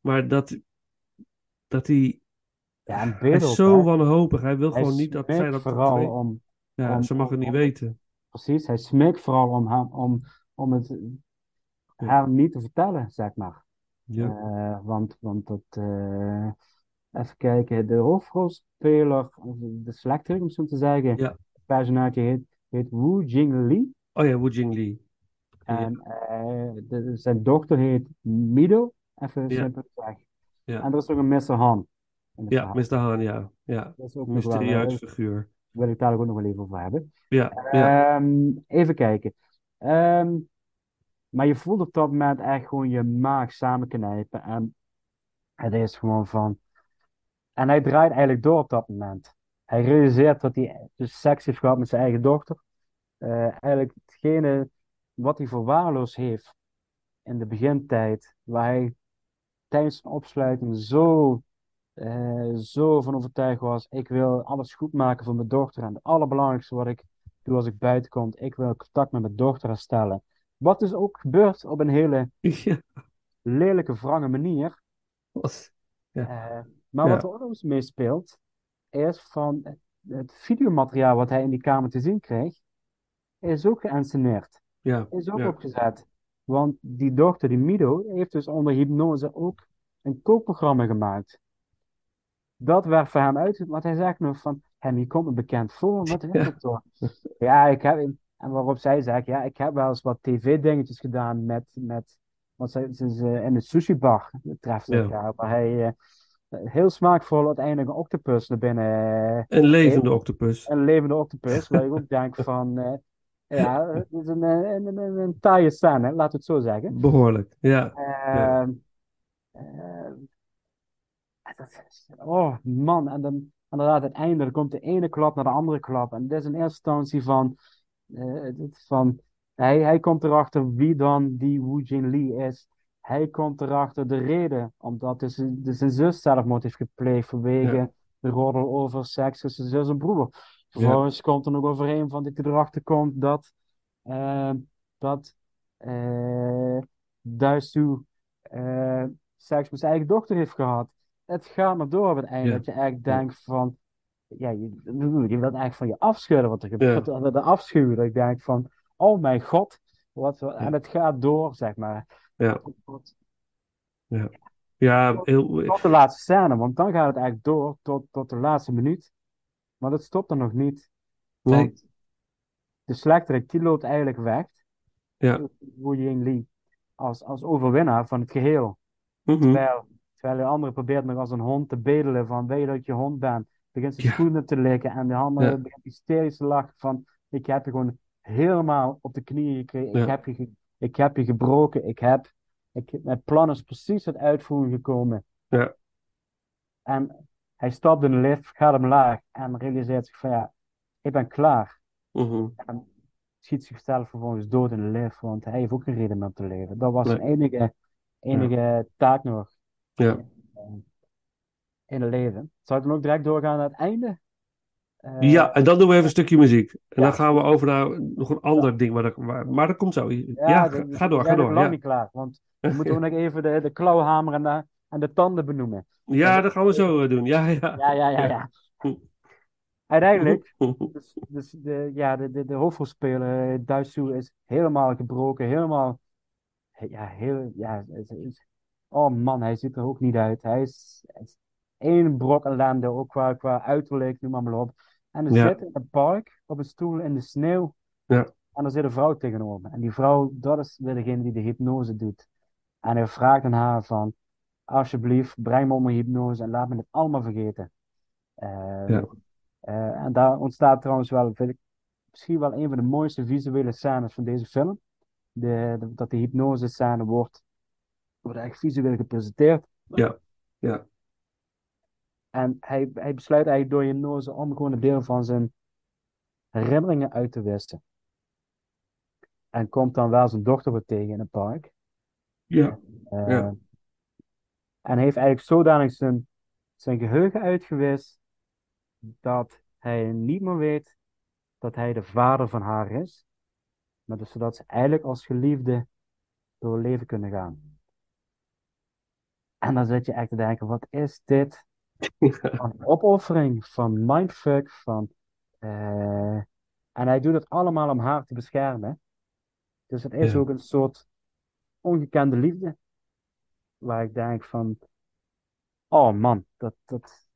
Maar dat, dat hij, Ja, hij is zo hè, wanhopig. Hij wil hij gewoon niet dat zij dat vooral weet. om, Ja, om- ze mag het niet om- weten. precies, hij smeekt vooral om, hem, om, om het haar niet te vertellen, zeg maar. Ja, want, want dat, even kijken, de hoofdrolspeler, de selector, om zo te zeggen, Ja. het personage heet, heet Wu Jingli. oh ja, Wu Jingli. En eh, de- zijn dochter heet Mido, even Ja. simpel zeggen. Ja. En er is ook een Mr. Han. Ja, verhaal. Mr. Han, ja. Ja, Dat is ook mysterieus figuur. wil ik daar ook nog wel even over hebben. Ja, ja, Ehm, even kijken. Ehm, maar je voelt op dat moment echt gewoon je maag samenknijpen. En het is gewoon van. En hij draait eigenlijk door op dat moment. Hij realiseert dat hij dus seks heeft gehad met zijn eigen dochter. Eh, eigenlijk hetgene wat hij verwaarloosd heeft in de begintijd, waar hij tijdens zijn opsluiting zo, eh, zo van overtuigd was. Ik wil alles goed maken voor mijn dochter. En het allerbelangrijkste wat ik doe als ik buiten kom, ik wil contact met mijn dochter herstellen. Wat dus ook gebeurt op een hele ja. lelijke, wrange manier. Wat? Ja. Eh, maar Ja. wat er ook nog eens meespeelt, is van het- videomateriaal wat hij in die kamer te zien kreeg, is ook geënsceneerd. Ja, Is ook ja. opgezet. Want die dochter, die Mido, heeft dus onder hypnose ook een kookprogramma gemaakt. Dat werd voor hem uit, want hij zegt nog van, hem, je komt me bekend voor, wat is dat toch? Ja, ik heb, En waarop zij zegt, ja, ik heb wel eens wat tv-dingetjes gedaan met, met want ze is eh, in de sushi-bar treft ze Ja. elkaar, waar hij eh, heel smaakvol uiteindelijk een octopus naar binnen, eh, Een levende octopus. een levende octopus, waar ik ook denk van, eh, ja, het is een, eh, een, een, taaie scène, laten we het zo zeggen. Behoorlijk, ja. Ehm, dat is- oh man, en dan inderdaad het einde, dan komt de ene klap naar de andere klap. En dit is in eerste instantie van, eh, van hij, hij komt erachter wie dan die Wu Jin Lee is. Hij komt erachter de reden, omdat dus, dus zijn zus zelfmoord heeft gepleegd vanwege Ja. de roddel over seks tussen zus en broer. Vervolgens komt er nog overeen van dat hij erachter komt dat, eh, dat eh, seks met zijn eigen dochter heeft gehad. Het gaat maar door op het einde. Ja. Dat je eigenlijk denkt van, ja, je, je wilt eigenlijk van je afschudden wat er gebeurt. Ja. De afschuw, dat ik denk van, oh mijn god. Wat, en het gaat door, zeg maar. Ja. Tot, Ja, heel, tot de laatste scène, want dan gaat het eigenlijk door tot, tot de laatste minuut. Maar dat stopt er nog niet. nee. Want de slechterik, die loopt eigenlijk weg. Ja. Wu Lee. Als, als overwinnaar van het geheel. Mhm. Terwijl, terwijl de andere probeert nog als een hond te bedelen van weet je dat je hond bent. Begint zijn Ja. schoenen te likken en de andere Ja. begint hysterisch te lachen van ik heb je gewoon helemaal op de knieën gekregen. Ik, Ja. heb je, ik heb je gebroken. Ik heb, ik, mijn plan is precies tot uitvoering gekomen. Ja. En hij stapt in de lift, gaat omlaag en realiseert zich van ja, ik ben klaar. Mhm. En schiet zichzelf vervolgens dood in de lift, want hij heeft ook geen reden meer om te leven. Dat was Nee. zijn enige, enige taak nog Ja. in het leven. Zou ik dan ook direct doorgaan naar het einde? Eh, Ja, en dan doen we even een stukje muziek. En Ja. dan gaan we over naar nog een ander ding. Maar dat, waar- maar dat komt zo. Ja, ga, door, ga door. lang Ja, niet klaar, want we moeten ook nog even de, de klauwhamer en de, en de tanden benoemen. ja dat gaan we zo eh, doen. Ja, ja. Ja, ja, ja, ja. Uiteindelijk, dus, dus de, ja, de, de, de hoofdrolspeler, eh, Daisu, is helemaal gebroken, helemaal, ja, heel, ja, is, is- oh man, hij ziet er ook niet uit. Hij is, hij is één brok ellende, ook qua, qua uiterlijk, noem maar, maar op. En Ja. zit in het park, op een stoel in de sneeuw, Ja. en er zit een vrouw tegenover. En die vrouw, dat is weer degene die de hypnose doet. En hij vraagt aan haar van, alsjeblieft, breng me onder hypnose en laat me het allemaal vergeten. Eh, Ja. eh, en daar ontstaat trouwens wel, vind ik, misschien wel een van de mooiste visuele scènes van deze film. De, de- dat de hypnose scène wordt, wordt echt visueel gepresenteerd. Ja. Ja. En hij, hij besluit eigenlijk door hypnose om gewoon een deel van zijn herinneringen uit te wisten. En komt dan wel zijn dochter weer tegen in het park. Ja. Eh, Ja. En heeft eigenlijk zodanig zijn, zijn geheugen uitgewist dat hij niet meer weet dat hij de vader van haar is. Maar dus zodat ze eigenlijk als geliefde door leven kunnen gaan. En dan zit je echt te denken, wat is dit? Van opoffering, van mindfuck, van... eh, En hij doet het allemaal om haar te beschermen. Dus het is Ja. ook een soort ongekende liefde. Waar ik denk van... Oh man, dat, dat,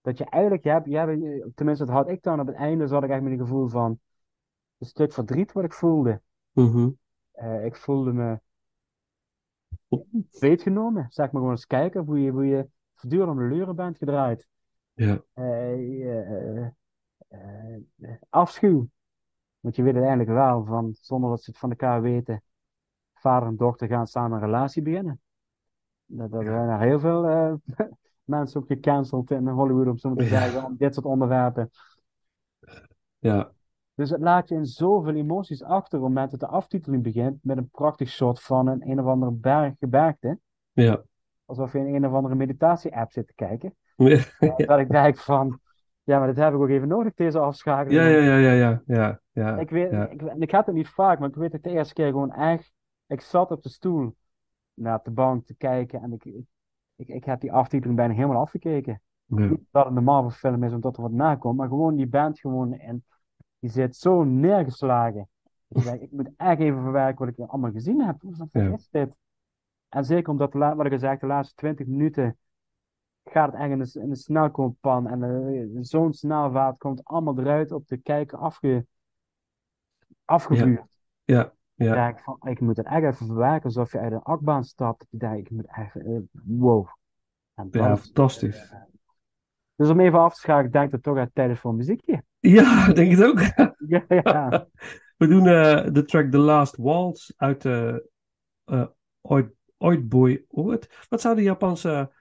dat je eigenlijk... Je hebt, je hebt, tenminste, dat had ik dan op het einde. Zat ik echt met een gevoel van... Een stuk verdriet wat ik voelde. Mhm. Eh, ik voelde me beetgenomen. Zeg maar gewoon eens kijken hoe je, hoe je voortdurend om de luren bent gedraaid. Ja. Eh, eh, eh, afschuw. Want je weet uiteindelijk wel van, zonder dat ze het van elkaar weten, vader en dochter gaan samen een relatie beginnen. Dat, dat zijn er heel veel mensen ook gecanceld in Hollywood, om zo te Ja. zeggen, om dit soort onderwerpen. Ja. Dus het laat je in zoveel emoties achter op het moment dat de aftiteling begint met een prachtig shot van een een of andere berg, gebergte. Ja. Alsof je in een of andere meditatie-app zit te kijken. Ja. Dat ik denk van, ja, maar dit heb ik ook even nodig, deze afschakeling. Ja, ja, ja, ja, ja, ja, ja. Ik weet, ja. ik, ik had het niet vaak, maar ik weet het de eerste keer gewoon echt. Ik zat op de stoel naar de bank te kijken en ik, ik, ik heb die aftiteling bijna helemaal afgekeken. Ja. Niet dat het een Marvel film is omdat er wat nakomt, maar gewoon die band gewoon en die zit zo neergeslagen. Ik denk, ik moet echt even verwerken wat ik allemaal gezien heb. Wat is dit? En zeker omdat, wat ik al zei, de laatste 20 minuten gaat het echt in een, in snelkooppan en eh, zo'n snelvaart komt allemaal eruit op de kijker afge, afgevuurd. Ja, ja. denk ik van, ik moet het echt even verwerken alsof je uit een achtbaan stapt. Je denkt, ik moet even, eh, wow. En dan, Ja, fantastisch. Dus om even af te schakelen, ik denk dat het toch uit tijd is voor muziekje. Ja, ik denk het ook. Ja, ja. We doen eh, de track The Last Waltz uit de uh, Oid, Oidboy. Wat? Wat zou de Japanse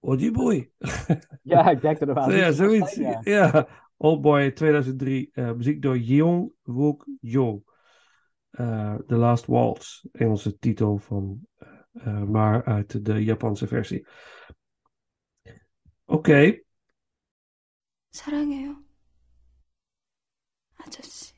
Oidboy? ja, ik denk dat er wel ja, iets van zoiets. zijn, Ja. ja. Oldboy 2003. eh, muziek door Yeong Wook Jo. Eh, The Last Waltz. Engelse titel van. eh, eh, maar uit de Japanse versie. Oké. 사랑해요. 아저씨.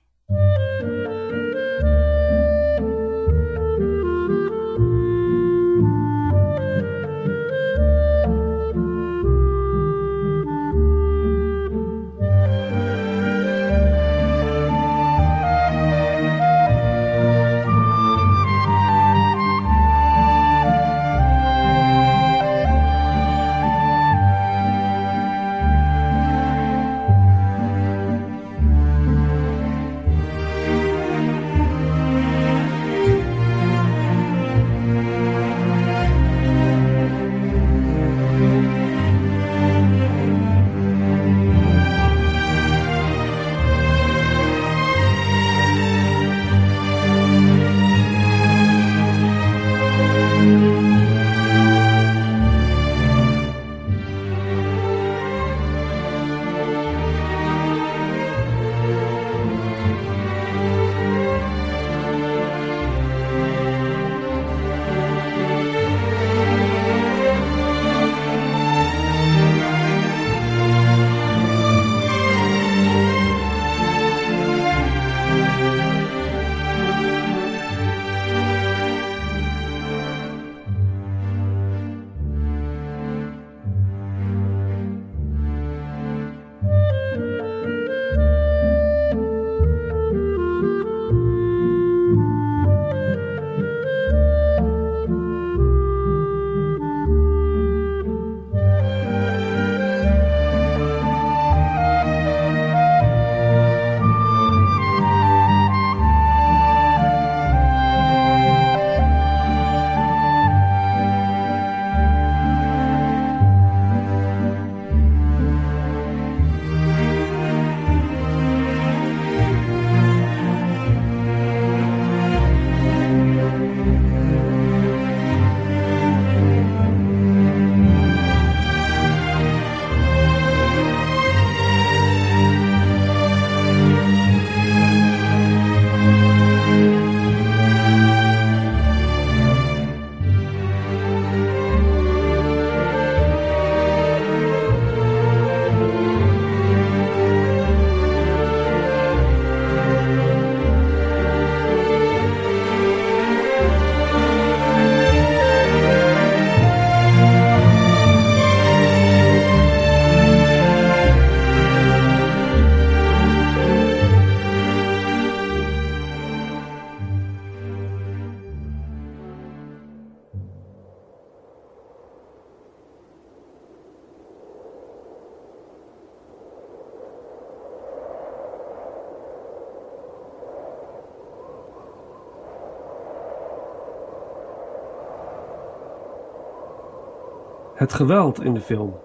Het geweld in de film.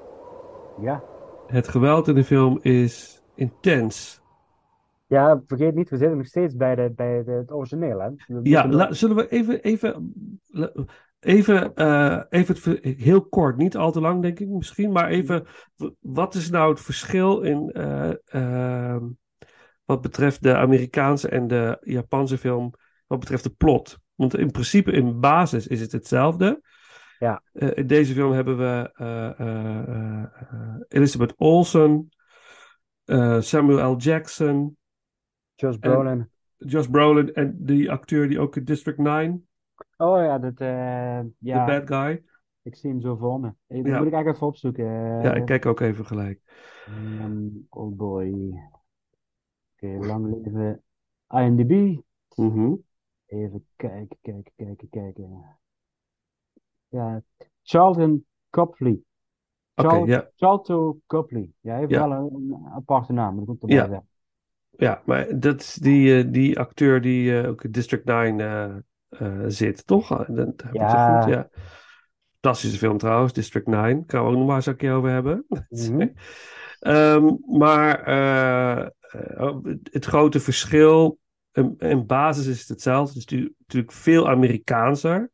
Ja. Het geweld in de film is intens. Ja, vergeet niet, we zitten nog steeds bij, de, bij de, het origineel, hè? We Ja, la- zullen we even, even, even, eh, even het, heel kort, niet al te lang denk ik misschien, maar even, wat is nou het verschil in, eh, ehm, wat betreft de Amerikaanse en de Japanse film, wat betreft de plot? Want in principe, in basis is het hetzelfde. Ja. Eh, in deze film hebben we eh, eh, Elizabeth Olsen, Samuel L. Jackson, Josh Brolin. Josh Brolin en die acteur die ook in District 9, Oh ja, dat, ja, de bad guy. ik zie hem zo voor me. Dat Ja. moet ik eigenlijk even opzoeken. Ja, ik kijk ook even gelijk. Ehm, oh boy. Oké, lang leven. IMDb. Mhm. Even kijken, kijken, kijken, kijken. Ja, Charlton Copley. Oké, ja. Charlton Copley. Ja, hij heeft wel een, een aparte naam, ik ook erbij Ja. Ja, maar dat is die, eh, die acteur die eh, ook in District 9 eh, zit, toch? Dat heb Ja. goed, ja. Fantastische film trouwens, District 9. Gaan we ook nog maar eens een keer over hebben. Mhm. Ehm, maar eh, het grote verschil, in, in basis is het hetzelfde. Het is natuurlijk veel Amerikaanser.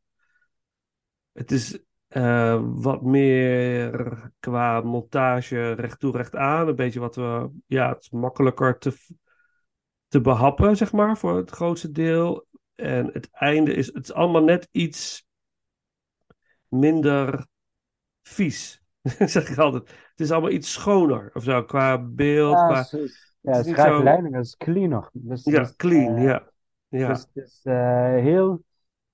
Het is eh, wat meer qua montage recht toe recht aan. Een beetje wat we, ja, het is makkelijker te, te behappen, zeg maar, voor het grootste deel. En het einde is, het is allemaal net iets minder vies. zeg ik altijd. Het is allemaal iets schoner of zo, qua beeld. Ja, qua... is- is- het ja, is cleaner. Dus, Ja, dus, clean, eh, ja. Ja, Dus het is eh, heel,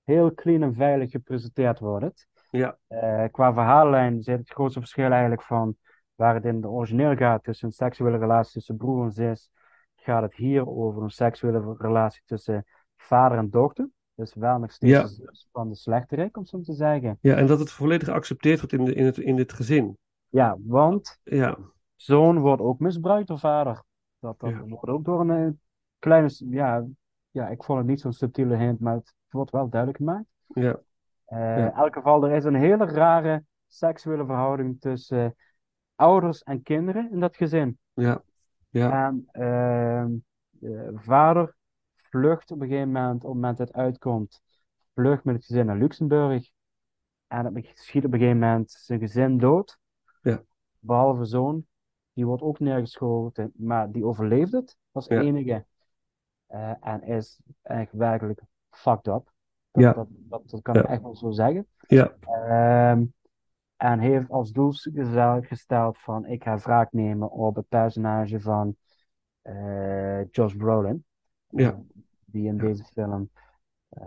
heel clean en veilig gepresenteerd wordt ja, Eh, qua verhaallijn zit het grootste verschil eigenlijk van waar het in de origineel gaat tussen een seksuele relatie tussen broer en zus, gaat het hier over een seksuele relatie tussen vader en dochter. Dus wel nog steeds Ja. van de slechterik, om zo te zeggen. ja, en dat het volledig geaccepteerd wordt in, de, in, het, in dit gezin. Ja, want Ja, zoon wordt ook misbruikt door vader. Dat, dat Ja. wordt ook door een eh, kleine, ja, ja, ik vond het niet zo'n subtiele hint, maar het wordt wel duidelijk gemaakt. ja, Ja. In elk geval, er is een hele rare seksuele verhouding tussen eh, ouders en kinderen in dat gezin. ja, ja, En ehm, de vader vlucht op een gegeven moment, op het moment dat het uitkomt, vlucht met het gezin naar Luxemburg. En het schiet op een gegeven moment zijn gezin dood. Ja. Behalve zoon, die wordt ook neergeschoten, maar die overleeft het als Ja. enige. Eh, en is echt werkelijk fucked up. Dat, Ja. dat, dat, dat kan ik echt wel zo zeggen. ja, Ehm, en heeft als doel gesteld- van ik ga wraak nemen op het personage van eh, Josh Brolin. Ja. Die in deze film eh,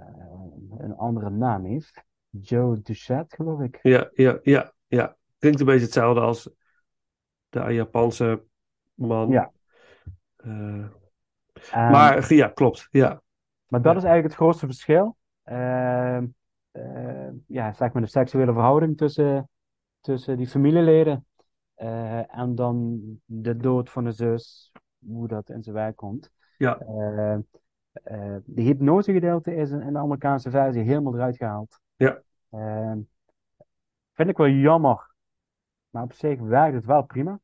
een andere naam heeft. Joe Duchet, geloof ik. ja, ja, ja, ja. Klinkt een beetje hetzelfde als de Japanse man. Ja. Eh, maar ja, klopt. Ja, Maar dat Ja. is eigenlijk het grootste verschil. Ehm, eh, ja, zeg maar de seksuele verhouding tussen, tussen die familieleden. Eh, en dan de dood van de zus, hoe dat in zijn werk komt. Ja. Eh, eh, de hypnosegedeelte is in, in de Amerikaanse versie helemaal eruit gehaald. Ja. Ehm, vind ik wel jammer. Maar op zich werkt het wel prima.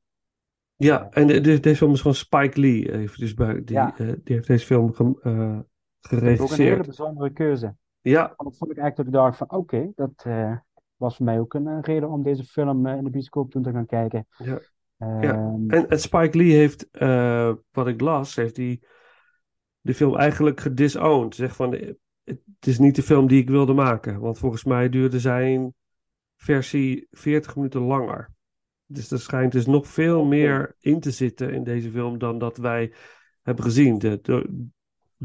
ja. en de, de- deze film is van Spike Lee. Heeft dus bij, die, Ja. eh, die heeft deze film ge, eh, Het is ook een geregisseerd. hele bijzondere keuze. Ja, Want dat vond ik eigenlijk dat ik dacht van oké, dat eh, was voor mij ook een, reden om deze film eh, in de bioscoop toen te gaan kijken. Ja. Ehm, En, en Spike Lee heeft, eh, wat ik las, heeft hij de film eigenlijk gedisowned. Zegt van, het is niet de film die ik wilde maken. Want volgens mij duurde zijn versie 40 minuten langer. Dus er schijnt dus nog veel meer in te zitten in deze film dan dat wij hebben gezien. De,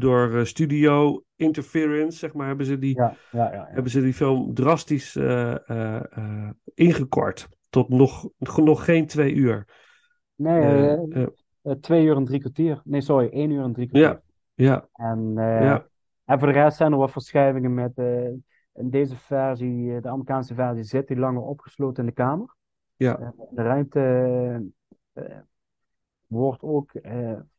door eh, studio interference, zeg maar, hebben ze die, ja, ja, ja, ja. hebben ze die film drastisch eh, eh, ingekort. Tot nog, nog geen twee uur. Nee, twee uur en drie kwartier. Nee, sorry, één uur en drie kwartier. ja, ja, En, ja, en voor de rest zijn er wat verschuivingen met in deze versie, de Amerikaanse versie, zit hij langer opgesloten in de kamer. ja, de ruimte wordt ook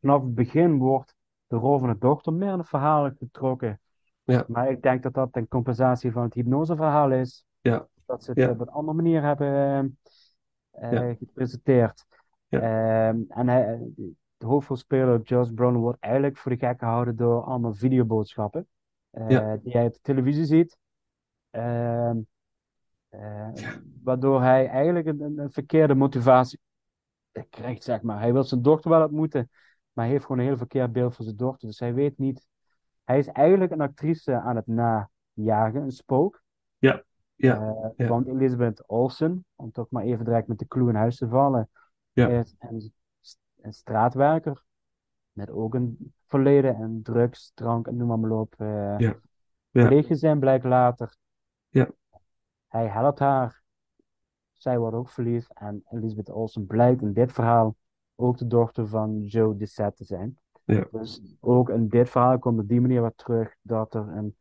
vanaf het begin wordt de rol van de dochter meer in het verhaal getrokken. Ja. Maar ik denk dat dat ten compensatie van het hypnoseverhaal is. Ja. Dat ze het Ja. op een andere manier hebben eh, Ja. gepresenteerd. Ehm, en hij, de hoofdrolspeler Josh Brolin wordt eigenlijk voor de gek gehouden door allemaal videoboodschappen. eh. Die hij op de televisie ziet. Ehm, eh, Waardoor hij eigenlijk een, een, een verkeerde motivatie krijgt, zeg maar. Hij wil zijn dochter wel ontmoeten, maar hij heeft gewoon een heel verkeerd beeld van zijn dochter. Dus hij weet niet. Hij is eigenlijk een actrice aan het najagen, een spook. Ja, ja, Eh, ja. Want Elizabeth Olsen, om toch maar even direct met de clue in huis te vallen, Ja. is een, een straatwerker. Met ook een verleden en drugs, drank en noem maar, maar op. eh Ja. Ja. pleeggezin blijkt later. Ja. Hij helpt haar. Zij wordt ook verliefd. En Elizabeth Olsen blijkt in dit verhaal ook de dochter van Joe Dissett te zijn. Ja. Dus ook in dit verhaal komt op die manier wat terug dat er een,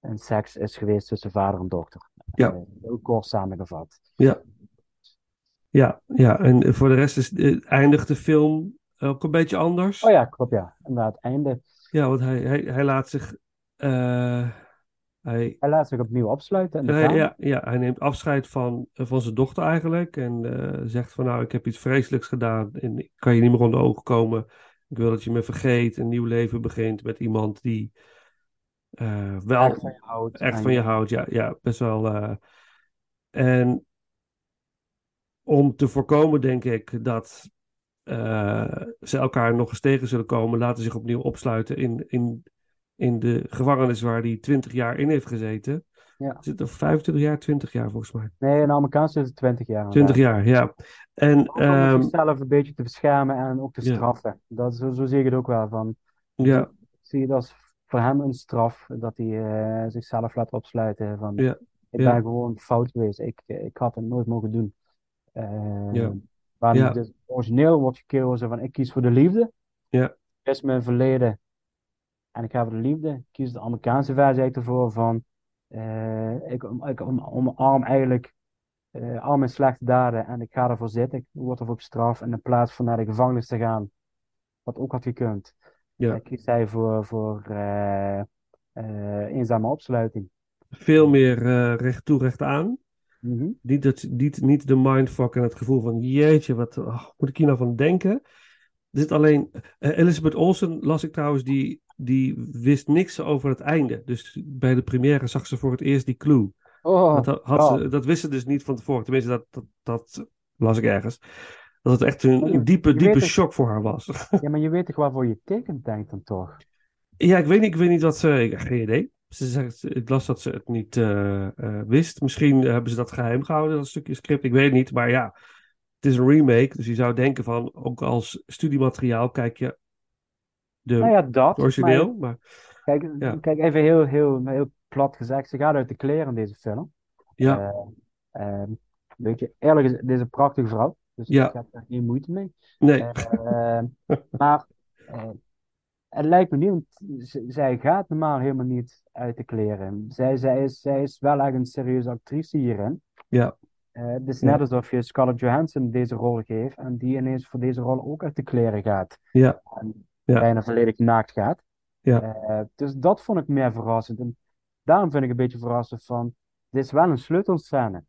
een seks is geweest tussen vader en dochter. Ja. Eh, heel kort samengevat. Ja, ja. En voor de rest is, eh, eindigt de film Ook een beetje anders. Oh ja, klopt, ja. Inderdaad, einde. Ja, want hij, hij, hij laat zich. eh, hij, Hij laat zich opnieuw opsluiten hij- kamer. ja, ja, hij neemt afscheid van, van zijn dochter eigenlijk. En eh, zegt van nou, ik heb iets vreselijks gedaan. En ik kan je niet meer onder de ogen komen. Ik wil dat je me vergeet. Een nieuw leven begint met iemand die eh, wel Echt van je houdt. echt En- van je houdt. Ja, ja best wel. eh, en om te voorkomen, denk ik, dat eh, ze elkaar nog eens tegen zullen komen, laten zich opnieuw opsluiten in, in, in de gevangenis waar hij 20 jaar in heeft gezeten. Ja. Zit er 25 jaar, 20 jaar volgens mij. Nee, in Amerikaans is het 20 jaar. 20 inderdaad. jaar, ja. En om ehm, zichzelf een beetje te beschermen en ook te Ja. straffen. Dat, zo, zo zie ik het ook wel van. ja, zie het als voor hem een straf dat hij eh, zichzelf laat opsluiten. Van, Ja. Ik ben gewoon fout geweest. Ik, ik had het nooit mogen doen. Eh, Ja. Waar Ja. dus origineel wordt gekozen van ik kies voor de liefde. Ja. Is mijn verleden. En ik ga voor de liefde. Ik kies de Amerikaanse versie ervoor van eh, ik, ik om, omarm eigenlijk eh, al mijn slechte daden en ik ga ervoor zitten. Ik word ervoor bestraft. En in plaats van naar de gevangenis te gaan, wat ook had gekund, Ja. eh, kiest hij voor, voor eenzame opsluiting. veel meer recht toe, recht aan. Mhm. Niet, dat, niet, niet de mindfuck en het gevoel van jeetje, wat oh, moet ik hier nou van denken? Er zit alleen. Elizabeth Olsen las ik trouwens, die, die wist niks over het einde. Dus bij de première zag ze voor het eerst die clue. Oh, dat, had oh. ze, dat wist ze dus niet van tevoren. Tenminste, dat, dat, dat las ik ergens. Dat het echt een, een diepe, diepe het- shock voor haar was. Ja, maar je weet toch waarvoor je tekent, denk ik dan toch? Ja, ik weet niet, ik weet niet wat ze. Ik heb geen idee. Ze zegt, ik las dat ze het niet eh, eh, wist. Misschien hebben ze dat geheim gehouden, dat stukje script. Ik weet het niet. Maar ja, het is een remake. Dus je zou denken van, ook als studiemateriaal kijk je de, Nou ja, dat. origineel. maar Maar, kijk, Ja. kijk, even heel, heel, heel plat gezegd. Ze gaat uit de kleren in deze film. ja, Eh, ehm, weet je, eerlijk is, een prachtige vrouw. Dus Ja. ik heb daar geen moeite mee. nee. Eh, maar eh, het lijkt me niet, want zij gaat normaal helemaal niet uit de kleren. Zij, zij, is, zij is wel echt een serieuze actrice hierin. Ja. Eh, het is Ja. net alsof je Scarlett Johansson deze rol geeft en die ineens voor deze rol ook uit de kleren gaat. Ja. En Ja. bijna volledig naakt gaat. Ja. Eh, dus dat vond ik meer verrassend. En daarom vind ik een beetje verrassend van, dit is wel een sleutelscène.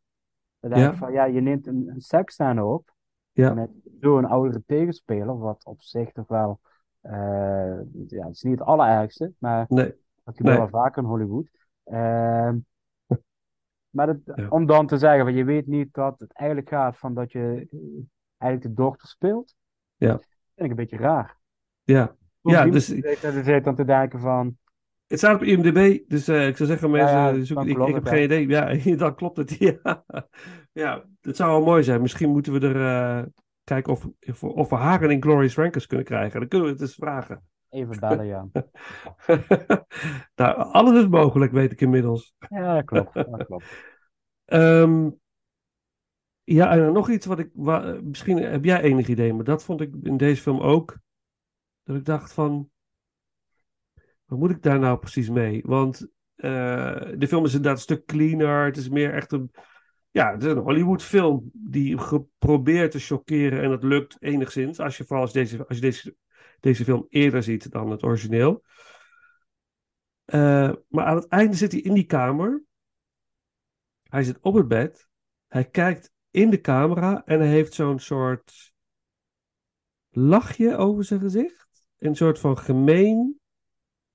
Ja. ik van, ja, je neemt een, een seksscène op Ja. met zo'n oudere tegenspeler, wat op zich toch wel, eh, ja, het is niet het allerergste, maar Nee. dat gebeurt Nee. wel vaker in Hollywood. Ehm, maar dat, Ja. om dan te zeggen, je weet niet dat het eigenlijk gaat van dat je eh, eigenlijk de dochter speelt, Ja. vind ik een beetje raar. Ja. Ja, dus- zit- zit zit dan te denken van, Het staat op IMDb, dus eh, ik zou zeggen, mensen, ja, zoeken- dan ik, ik heb het, geen idee. Ja, dan klopt het. Ja, ja het zou wel mooi zijn. Misschien moeten we er eh, kijken of, of, we haar een Inglourious Rankers kunnen krijgen. Dan kunnen we het eens vragen. even bellen, ja. nou, alles is mogelijk, weet ik inmiddels. Ja, dat klopt. Dat klopt. Ehm, ja, en nog iets wat ik. wa- misschien heb jij enig idee, maar dat vond ik in deze film ook. Dat ik dacht van. Wat moet ik daar nou precies mee? Want eh, de film is inderdaad een stuk cleaner. Het is meer echt een. Ja, het is een Hollywood-film die probeert te chockeren. En dat lukt enigszins. Als je vooral als deze, als je deze, deze film eerder ziet dan het origineel. Eh, maar aan het einde zit hij in die kamer. Hij zit op het bed. Hij kijkt in de camera en hij heeft zo'n soort lachje over zijn gezicht. Een soort van gemeen,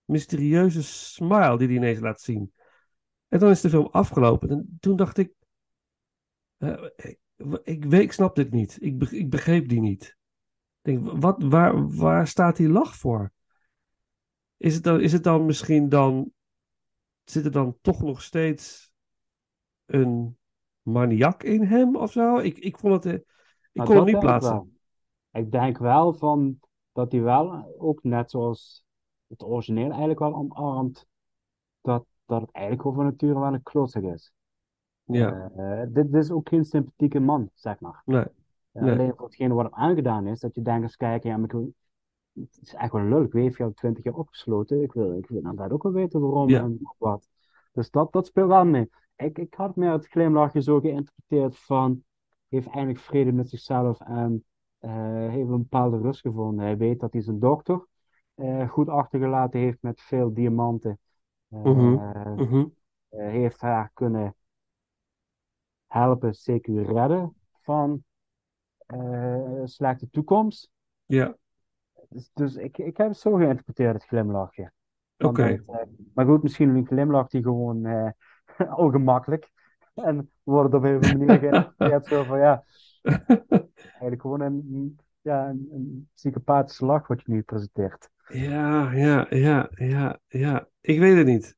mysterieuze smile die hij ineens laat zien. En dan is de film afgelopen. En toen dacht ik, eh, ik, ik, weet, ik snap dit niet. Ik, ik begreep die niet. Ik denk, wat, waar, waar staat die lach voor? Is het dan, is het dan misschien dan, zit er dan toch nog steeds een maniak in hem of zo? Ik, ik vond het, eh, ik Maar kon het niet ik plaatsen. Ik denk wel van dat hij wel, ook net zoals het origineel eigenlijk wel omarmt, dat, dat het eigenlijk van nature wel een klootzak is. Ja, Eh, dit, dit is ook geen sympathieke man, zeg maar. nee, Eh, Nee. Alleen voor hetgene wat hem aangedaan is, dat je denkt eens kijken, ja, maar ik wil- het is echt wel leuk. Ik weet, al twintig jaar opgesloten. Ik wil, ik wil inderdaad ook wel weten waarom Ja. en wat. Dus dat, dat speelt wel mee. Ik, ik had meer het glimlachje zo geïnterpreteerd van, heeft eindelijk vrede met zichzelf en heeft een bepaalde rust gevonden. Hij weet dat hij zijn dochter eh, goed achtergelaten heeft met veel diamanten. Eh, Mhm. Mhm. eh, heeft haar kunnen helpen, CQ redden van eh, een slechte toekomst. Ja, Dus, dus ik, ik heb het zo geïnterpreteerd, het glimlachje. Oké. eh, maar goed, misschien een glimlach die gewoon eh ongemakkelijk. En wordt op een of andere manier geïnterpreteerd zo van ja, eigenlijk gewoon een, ja, een, een psychopathische lach wat je nu presenteert. Ja, ja, ja, ja, ja. Ik weet het niet.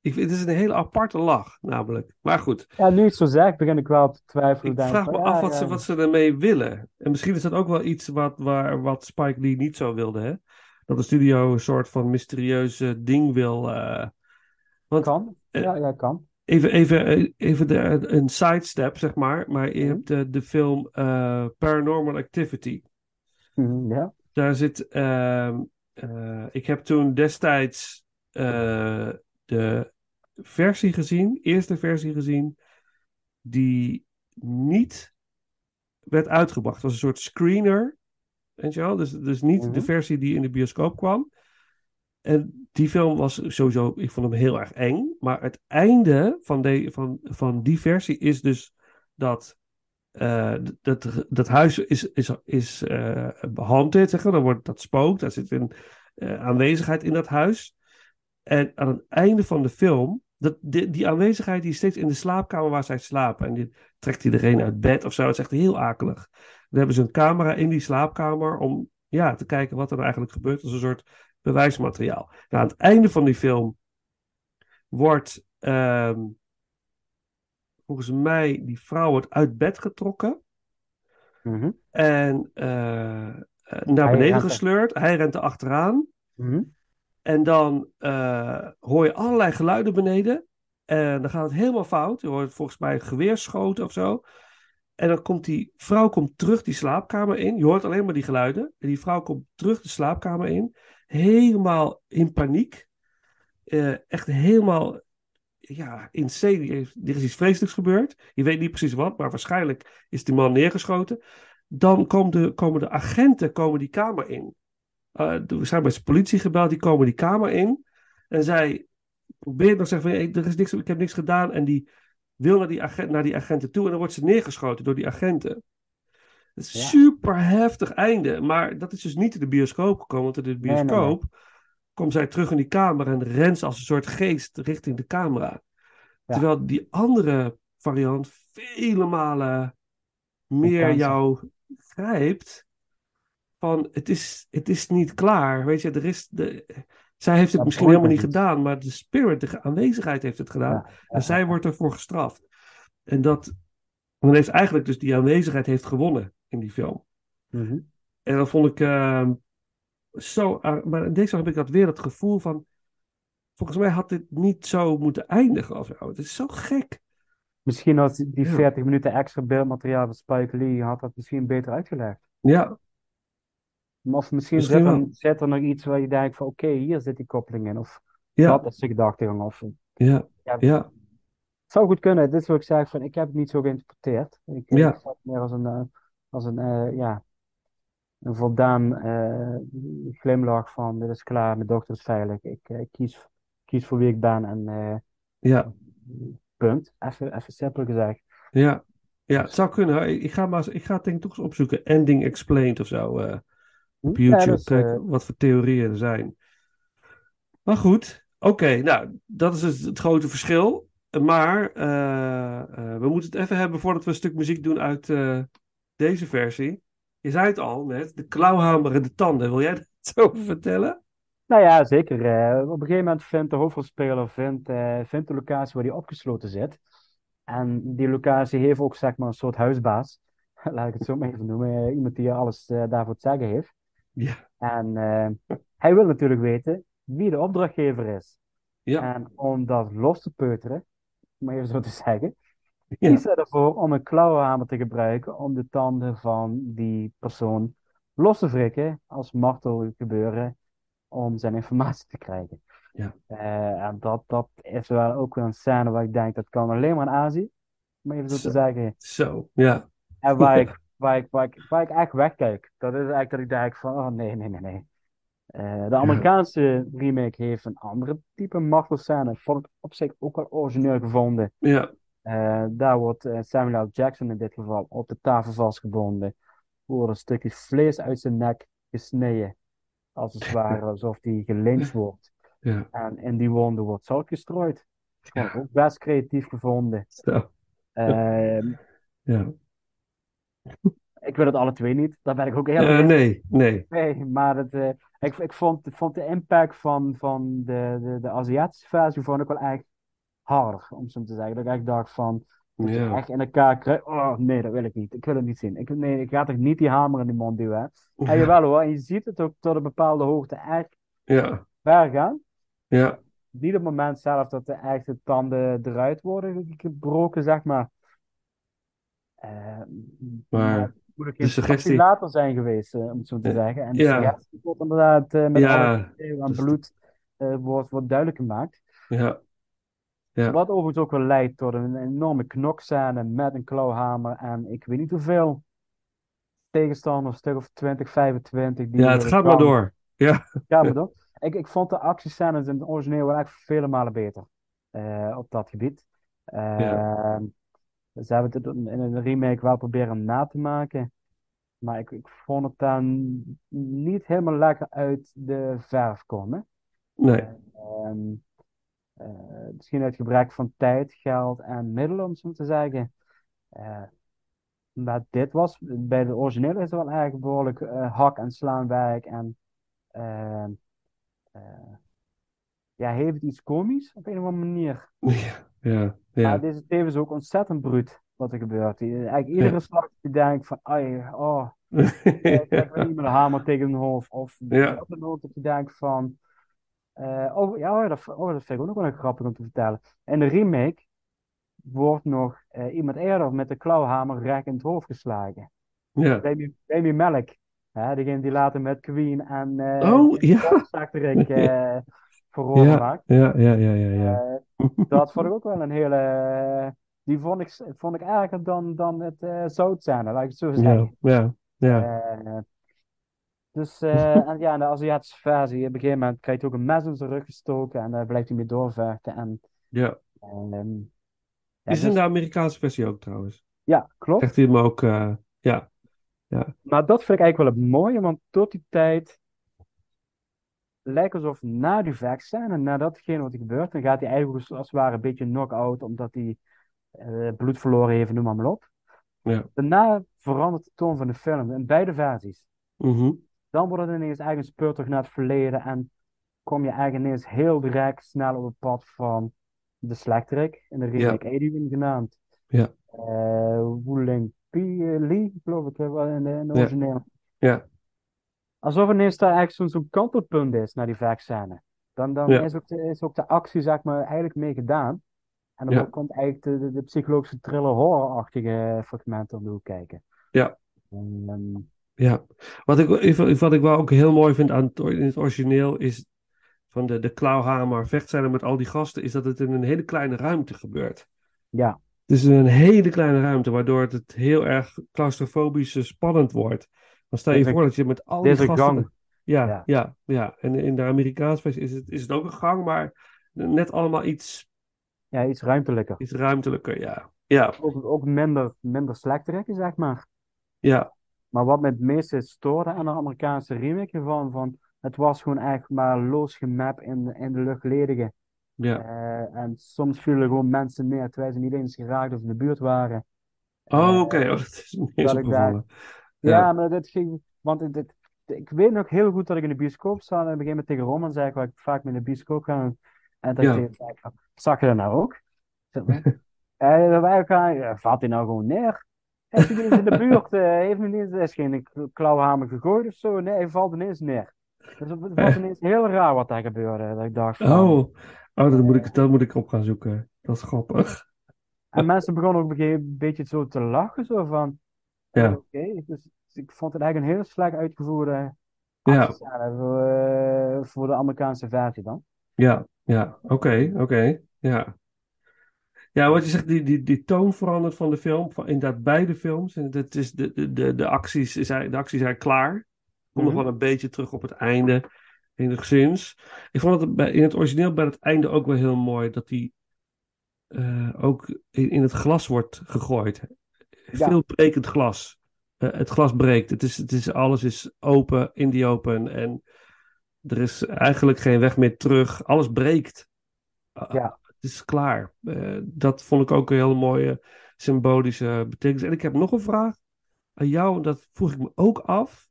Ik, vind- het is een hele aparte lach, namelijk. Maar goed, Ja, nu het zo zegt, begin ik wel te twijfelen. ik vraag van, me ja, af wat ja, ze, wat ze ermee willen. En misschien is dat ook wel iets wat, waar, wat Spike Lee niet zo wilde, hè? Dat de studio een soort van mysterieuze ding wil. eh, want kan. eh, Ja, ja, kan. Even, even, even de, een sidestep, zeg maar. Maar je Mhm. hebt de, de film eh, Paranormal Activity. Mhm, Ja. Daar zit. ehm, eh, ik heb toen destijds eh, de versie gezien, eerste versie gezien, die niet werd uitgebracht. Het was een soort screener. Weet je wel? Dus, dus niet de Mhm. versie die in de bioscoop kwam. En die film was sowieso, ik vond hem heel erg eng. Maar het einde van, de, van, van die versie is dus dat eh, dat, dat huis is, is, is eh haunted, zeg maar. Dan wordt dat spookt. Daar zit een eh, aanwezigheid in dat huis. En aan het einde van de film, dat, die, aanwezigheid die steeds in de slaapkamer waar zij slapen. En die trekt iedereen uit bed of zo. Het is echt heel akelig. Dan hebben ze een camera in die slaapkamer om ja, te kijken wat er nou eigenlijk gebeurt. Als een soort bewijsmateriaal. Nou, aan het einde van die film wordt ehm, volgens mij die vrouw wordt uit bed getrokken. Mhm, En eh, eh, naar Hij beneden er- gesleurd. Hij rent erachteraan. mhm. En dan eh, hoor je allerlei geluiden beneden. En dan gaat het helemaal fout. Je hoort volgens mij geweerschoten of zo. En dan komt die vrouw komt terug die slaapkamer in. Je hoort alleen maar die geluiden. En die vrouw komt terug de slaapkamer in. Helemaal in paniek. Eh, echt helemaal ja, insane. Er is- iets vreselijks gebeurd. Je weet niet precies wat, maar waarschijnlijk is die man neergeschoten. Dan komen de, komen de agenten komen die kamer in. Eh, we zijn bij de politie gebeld, die komen die kamer in. En zij probeert nog te zeggen van, "Hey, er is niks, ik heb niks gedaan. En die wil naar die, agent, naar die agenten toe en dan wordt ze neergeschoten door die agenten. Het is Ja. super heftig einde. Maar dat is dus niet in de bioscoop gekomen. Want in de Nee, nee, nee. bioscoop komt zij terug in die kamer en rent als een soort geest richting de camera. Ja. Terwijl die andere variant vele malen meer jou grijpt. Van het is, het is niet klaar. Weet je, er is de, zij heeft het misschien helemaal niet gedaan, maar de spirit, de aanwezigheid heeft het gedaan. Ja, En zij wordt ervoor gestraft. En dat. Dan heeft eigenlijk dus die aanwezigheid heeft gewonnen in die film. Mhm. En dan vond ik ehm, zo. ah, maar in deze heb ik dat weer het gevoel van. Volgens mij had dit niet zo moeten eindigen of zo. Het is zo gek. Misschien als die Ja. 40 minuten extra beeldmateriaal van Spike Lee had dat misschien beter uitgelegd. Ja, Of misschien, Misschien zit, er, zit er nog iets waar je denkt van oké, hier zit die koppeling in. Of ja, dat is de gedachtegang. Of, ja, ja, ja. Het zou goed kunnen. Dit is wat ik zeg van ik heb het niet zo geïnterpreteerd. Ik, eh, Ja. het meer als een, eh, als een, eh, ja, een voldaan eh, glimlach van dit is klaar, mijn dochter is veilig. Ik eh, kies, kies voor wie ik ben en ja. punt. Even, even simpel gezegd. Ja, ja, het zou kunnen. Ik ga, maar, ik ga het denk ik toch eens opzoeken. Ending Explained of zo. op Ja, YouTube. Kijken wat voor theorieën er zijn. Maar goed, oké. nou, dat is dus het grote verschil. Maar we moeten het even hebben voordat we een stuk muziek doen uit deze versie. Je zei het al net, de klauwhamer en de tanden. Wil jij iets over vertellen? Nou ja, zeker. eh, op een gegeven moment vindt de hoofdrolspeler vindt, eh, vindt de locatie waar hij opgesloten zit. En die locatie heeft ook zeg maar een soort huisbaas. Laat ik het zo maar even noemen. eh, iemand die alles daarvoor te zeggen heeft. Ja, En hij wil natuurlijk weten wie de opdrachtgever is. ja, En om dat los te peuteren, om even zo te zeggen, ja. kiest hij ervoor om een klauwenhamer te gebruiken om de tanden van die persoon los te wrikken als martel gebeuren om zijn informatie te krijgen. Ja. Eh, en dat, dat is wel ook wel een scène waar ik denk dat kan alleen maar in Azië, om even zo Zo. te zeggen. Zo, ja. En waar ik waar ik, waar, ik, waar ik echt wegkijk. Dat is eigenlijk dat ik denk van, oh nee, nee, nee, nee. Eh, de Amerikaanse remake heeft een andere type martelscène. Ik vond het op zich ook wel origineel gevonden. Ja, daar wordt eh, Samuel L. Jackson in dit geval op de tafel vastgebonden. Wordt een stukje vlees uit zijn nek gesneden. Als het ware alsof hij gelyncht wordt. ja. En in die wonden wordt zout gestrooid. Vond ik ook best creatief gevonden. Zo. Ehm, Ja. ik wil het alle twee niet. Daar ben ik ook heel Eh, nee, nee. Nee, maar het, eh, ik, ik vond, vond de impact van, van de, de, de Aziatische versie vond ik wel echt harder, om zo te zeggen. Dat ik echt dacht van, Ja. echt in elkaar krijgt. Oh nee, dat wil ik niet. Ik wil het niet zien. Ik, nee, ik ga toch niet die hamer in die mond duwen. hè. En jawel hoor, en je ziet het ook tot een bepaalde hoogte echt Ja, ver gaan. ja, Niet op het moment zelf dat de echt de tanden eruit worden gebroken, zeg maar. Eh, Maar moet de suggestie- later zijn geweest, eh, om het zo te zeggen. En de Ja. suggestie wordt inderdaad eh, met Ja, bloed eh, wordt, wordt duidelijk gemaakt. ja, Ja. Wat overigens ook wel leidt tot een enorme knokscène met een klauwhamer en ik weet niet hoeveel tegenstanders, stuk of 20, 25. Die ja, het gaat maar door. Ja, Ga maar door. Ik, ik vond de actiescènes in het origineel wel echt vele malen beter eh, op dat gebied. Eh, Ze hebben het in een remake wel proberen na te maken. Maar ik, ik vond het dan niet helemaal lekker uit de verf komen. nee, Ehm, eh, misschien uit gebrek van tijd, geld en middelen, om het zo te zeggen. Eh, maar dit was, bij de originele is er wel eigenlijk behoorlijk eh, hak- en slaanwerk. En ehm, eh, ja, heeft het iets komisch op een of andere manier. ja, ja, Maar ja, dit is tevens ook ontzettend bruut wat er gebeurt. Eigenlijk iedere Ja. slag die denkt van, ai, oh, eh, ik weer niet met een hamer tegen hun hoofd. Of Ja. wat dan ook dat je denkt van, oh ja, dat, oh, dat vind ik ook nog wel grappig om te vertellen. In de remake wordt nog eh, iemand eerder met de klauwhamer recht in het hoofd geslagen. ja. Baby Melk, hè, degene die later met Queen en eh Oh, ja. Rol Ja, maakt. ja, ja, ja, ja, ja. Dat vond ik ook wel een hele. Die vond ik, vond ik erger dan, dan het zoutzijne, laat ik het zo Ja, zeggen. ja, ja. Eh, dus eh, en ja, in de Aziatische versie, op een gegeven moment krijgt hij ook een mes in zijn rug gestoken en daar blijft hij mee doorvechten. En, ja. ja, Is in dus- de Amerikaanse versie ook trouwens. ja, klopt. Echt hij hem ook, eh, ja. Maar dat vind ik eigenlijk wel het mooie, want tot die tijd lijkt alsof na die vechtscène, na datgene wat er gebeurt, dan gaat hij eigenlijk als het ware een beetje knock-out, omdat hij eh, bloed verloren heeft, noem maar, maar op. Ja. Daarna verandert de toon van de film in beide versies. Mhm. Dan wordt het ineens een speurtocht naar het verleden en kom je eigenlijk ineens heel direct snel op het pad van de slechterik, in de remake Alien genaamd. Ja. Eh, Wu-Ling Pi- Lee, geloof ik, eh, in de, in de Ja. originele. Ja, Alsof ineens daar eigenlijk zo'n kantelpunt is naar die vechtscène. Dan, dan Ja. is, ook de, is ook de actie, zeg maar, eigenlijk mee gedaan. En dan Ja. komt eigenlijk de, de, de psychologische thriller horrorachtige fragmenten om de hoek kijken. Ja. En, ehm, ja. Wat ik, wat ik wel ook heel mooi vind aan het, in het origineel is van de, de klauwhamer vechtschijnen met al die gasten, is dat het in een hele kleine ruimte gebeurt. ja, Het is een hele kleine ruimte, waardoor het, het heel erg claustrofobisch eh, spannend wordt. Dan stel je voor dat je met al die gasten... gang. Ja, Ja. ja, ja, En in de Amerikaanse versie is het, is het ook een gang, maar net allemaal iets, ja, iets ruimtelijker. iets ruimtelijker, ja. Ja, Ook, ook minder, minder slechterik, zeg maar. ja, Maar wat me het meeste stoorde aan de Amerikaanse remake ervan, van, het was gewoon echt maar losgemap in, de- in de luchtledige. ja. Eh, en soms vielen gewoon mensen neer terwijl ze niet eens geraakt of in de buurt waren. Oh, Eh, oké. Oh, dat is ik daar- opgevallen. Ja, Ja. maar dit ging. Want dit, ik weet nog heel goed dat ik in de bioscoop zat. En op een gegeven moment tegen Roman zei ik waar ik vaak met de bioscoop ga. En dat Ja. hij zei: van, Zag je dat nou ook? Zeg maar. En dan wij gaan, ja, valt hij nou gewoon neer? Hij ineens in de buurt, eh, heeft is geen klauwhamer gegooid of zo. Nee, hij valt ineens neer. Dus het was ineens heel raar wat daar gebeurde. Dat ik dacht van, Oh, oh dat, moet ik, dat moet ik op gaan zoeken. Dat is grappig. En mensen begonnen ook een beetje zo te lachen. Zo van, Ja. oké. Dus ik vond het eigenlijk een heel slecht uitgevoerde Ja. voor, eh, voor de Amerikaanse versie dan. Ja, ja. Oké, oké. Ja. Ja, wat je zegt, die, die, die toon verandert van de film, van inderdaad beide films. En dat is de, de, de, de, acties, zijn, de acties zijn klaar. Kom nog Mhm. wel een beetje terug op het einde, enigszins. Ik vond het bij, in het origineel bij het einde ook wel heel mooi dat die eh, ook in, in het glas wordt gegooid. Ja. Veel brekend glas. Eh, het glas breekt. Het is, het is, alles is open, in die open. En er is eigenlijk geen weg meer terug. Alles breekt. Ja. Het is klaar. Eh, dat vond ik ook een hele mooie symbolische betekenis. En ik heb nog een vraag aan jou. En dat vroeg ik me ook af.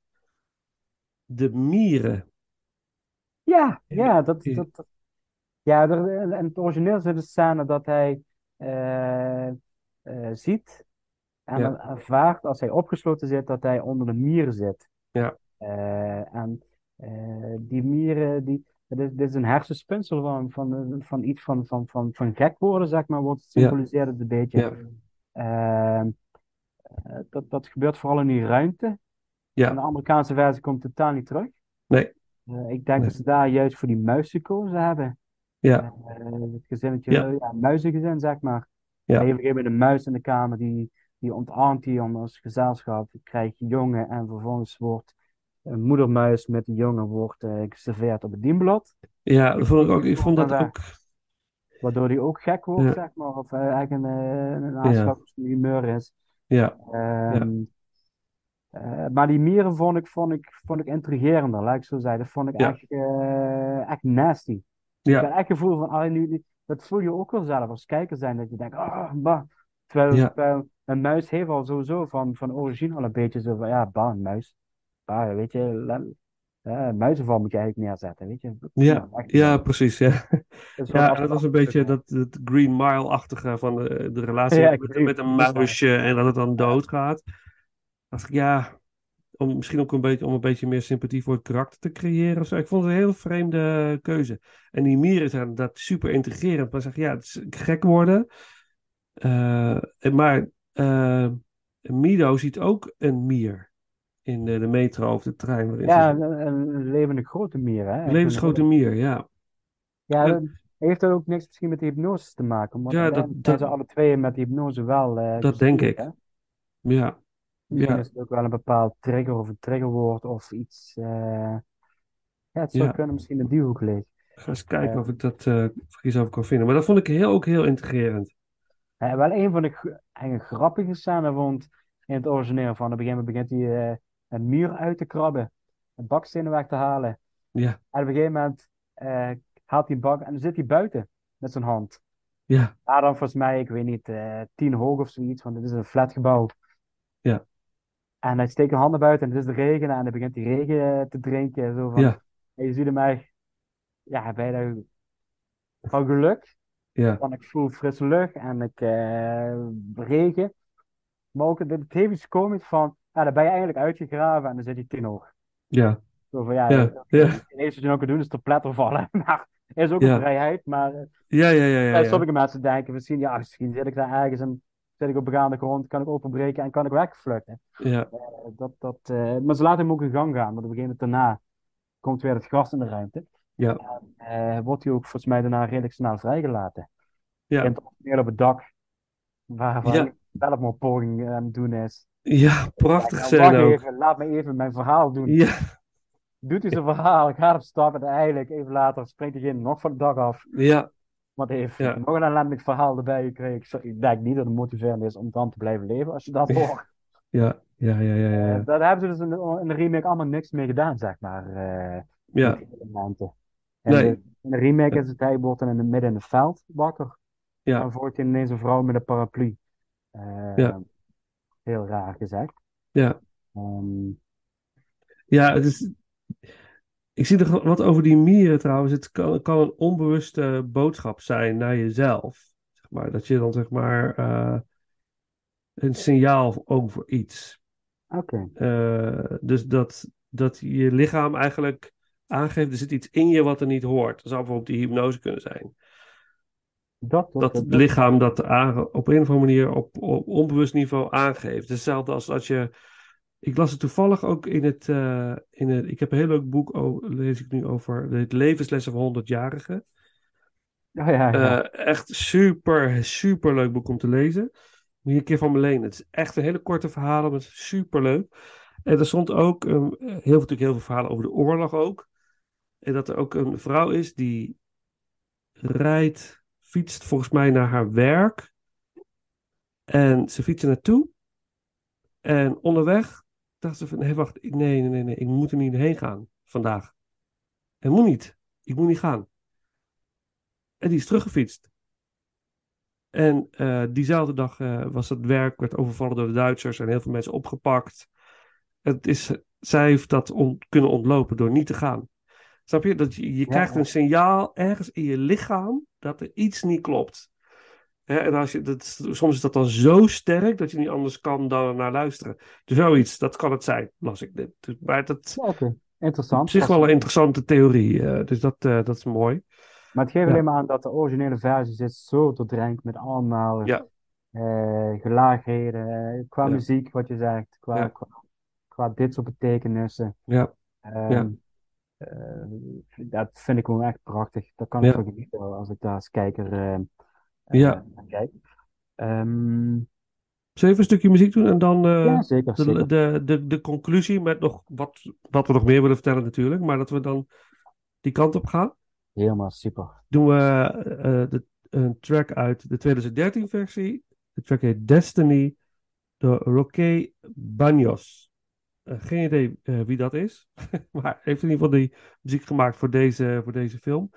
De mieren. Ja, ja, dat, dat, ja er, in het origineel zit een scène dat hij eh, eh, ziet en Ja. ervaart als hij opgesloten zit dat hij onder de mieren zit. Ja. En die mieren, die, dit, is, een hersenspinsel van, van, van iets van, van, van, van gek worden, zeg maar, wordt het symboliseert het een beetje. Ehm, eh, dat, dat gebeurt vooral in die ruimte. Ja. De Amerikaanse versie komt totaal niet terug. Nee. Eh, ik denk Nee. dat ze daar juist voor die muis gekozen hebben. Ja. Eh, het gezinnetje, Ja. ja. muizengezin, zeg maar. Ja. En je hebt een muis in de kamer, die, die ontarmt die om als gezelschap. Je krijgt jongen en vervolgens wordt een moedermuis met de jongen wordt, eh, geserveerd op het dienblad. Ja, dat vond ik ook. Ik vond dat ook. Waardoor die ook gek wordt, Ja. zeg maar. Of eh, eigenlijk een, eh, een aanschouwingsmhumeur is. Ja. Ehm, eh, maar die mieren vond ik, vond ik, vond ik intrigerender, laat ik zo zeggen. Dat vond ik Ja. echt, echt nasty. Ik Ja. heb echt het gevoel van, ah, nu, nu- dat voel je ook wel zelf als kijker zijn, dat je denkt, ah, bah. Terwijl een muis heeft al sowieso van, van origine al een beetje zo van, ja, bah, een muis. Bah, weet je, eh, muizenval moet je eigenlijk neerzetten, weet je. Ja. Ja, precies. Ja. dat Ja, was een beetje dat, dat Green Mile-achtige van de, de relatie Ja, met, met een muisje en dat het dan doodgaat. Dacht ik, ja, om, misschien ook een beetje, om een beetje meer sympathie voor het karakter te creëren of zo. Ik vond het een heel vreemde keuze. En die mieren zijn dat super integrerend. Maar zeg, ja, het is gek worden. Eh, maar eh, Mido ziet ook een mier in de, de metro of de trein. ze Ja, een, een levende grote mier, hè. Een levensgrote mier, ja. Ja, dat heeft dat ook niks misschien met de hypnose te maken? Want Ja, dat- dat- ze alle twee met de hypnose wel eh, Dat denk ik. Ja, Misschien Ja. is het ook wel een bepaald trigger of een triggerwoord of iets. eh, Ja, het zou Ja. kunnen misschien in die hoek liggen. Ik ga eens kijken Eh. of ik dat eh, of ik iets over kan vinden. Maar dat vond ik heel, ook heel integrerend. Eh, wel een van de eigenlijk grappige scènes vond in het origineel. Van een gegeven moment begint hij eh, een muur uit te krabben, een bakstenen weg te halen. Ja, En op een gegeven moment eh, haalt hij een bak en dan zit hij buiten met zijn hand. ja, Ja, dan volgens mij, ik weet niet, eh, tien hoog of zoiets, want het is een flatgebouw. Ja. En hij steekt de handen buiten en het is de regen en dan begint hij regen eh, te drinken. Zo van, ja, En je ziet hem echt, ja, bijna van geluk. ja, Want ik voel frisse lucht en ik regen. Maar ook, het het heeft iets komisch van, ja, dan ben je eigenlijk uitgegraven en dan zit je tien hoog. ja, Zo van, ja, ja, het ja, eerste wat je nog kan doen is te pletter vallen. Maar is ook een vrijheid, maar eh, ja, ja, ja, ja, sommige mensen denken misschien, ja, misschien zit ik daar ergens en zit ik op begaande grond, kan ik openbreken en kan ik wegvluchten. Ja, Eh, dat, dat, eh, maar ze laten hem ook in gang gaan, want op een gegeven moment daarna komt weer het gas in de ruimte. ja, wordt hij ook volgens mij daarna redelijk snel vrijgelaten. ja, het origineel op het dak, waar, waar Ja. hij zelfmoordpoging aan het doen is. Ja, prachtig Ja, scène wacht ook. even, laat me even mijn verhaal doen. Ja, Doet hij zijn verhaal, gaat op stap en eigenlijk even later springt hij nog van het dak af. ja, Want hij heeft Ja. nog een ellendig verhaal erbij gekregen. Ik denk niet dat het motiverend is om dan te blijven leven als je dat hoort. ja, ja, ja, ja, ja, Eh, daar hebben ze dus in de, in de remake allemaal niks mee gedaan, zeg maar. eh, Ja, elementen. En Nee. de- in de remake is het, hij wordt in het midden in het veld wakker. Ja. Dan wordt hij ineens een vrouw met een paraplu. Eh, Ja. Heel raar gezegd. ja. Ehm, Ja, het is... Ik zie er wat over die mieren trouwens. Het kan, kan een onbewuste boodschap zijn naar jezelf. Zeg maar, dat je dan zeg maar eh, een signaal over iets. Oké. Eh, dus dat, dat je lichaam eigenlijk aangeeft, er zit iets in je wat er niet hoort. Dat zou bijvoorbeeld die hypnose kunnen zijn. Dat, dat, lichaam dat op een of andere manier op, op onbewust niveau aangeeft. Hetzelfde als als je. Ik las het toevallig ook in het. eh, in het ik heb een heel leuk boek, o- lees ik nu over. Het Levenslessen van 100-jarigen. Ja, ja, ja. Eh, echt super, super leuk boek om te lezen. Moet je een keer van me lenen. Het is echt een hele korte verhaal, maar het is super leuk. En er stond ook um, heel, veel, natuurlijk heel veel verhalen over de oorlog ook. En dat er ook een vrouw is die rijdt, fietst volgens mij naar haar werk. En ze fietsen naartoe. En onderweg dacht ze van, nee wacht, nee, nee, nee, ik moet er niet heen gaan vandaag. Het moet niet. Ik moet niet gaan. En die is teruggefietst. En uh, diezelfde dag uh, was het werk, werd overvallen door de Duitsers en heel veel mensen opgepakt. Het is, zij heeft dat kunnen ontlopen door niet te gaan. Snap je? Dat je, je krijgt een signaal ergens in je lichaam dat er iets niet klopt. Hè, en als je, dat, soms is dat dan zo sterk dat je niet anders kan dan naar luisteren. Dus zoiets, dat kan het zijn, las ik dit. Dus, maar dat, okay. interessant. Op zich wel een interessante theorie, uh, dus dat, uh, dat is mooi. Maar het geeft ja. alleen maar aan dat de originele versie zit zo doordrenkt met allemaal ja. uh, gelaagdheden, qua ja. muziek, wat je zegt, qua, qua, qua, dit soort betekenissen. Ja. Um, dat vind ik gewoon echt prachtig. Daar kan ik van genieten als ik daar als kijker ja. kijk. Um, Zullen we even een stukje muziek doen en dan uh, ja, zeker, de, zeker. De, de, de, conclusie met nog wat, wat we nog meer willen vertellen natuurlijk, maar dat we dan die kant op gaan. Helemaal super. Doen we uh, de, een track uit de 2013 versie. De track heet Destiny door Roque Banos. Uh, geen idee wie dat is, maar heeft in ieder geval die muziek gemaakt voor deze, voor deze film.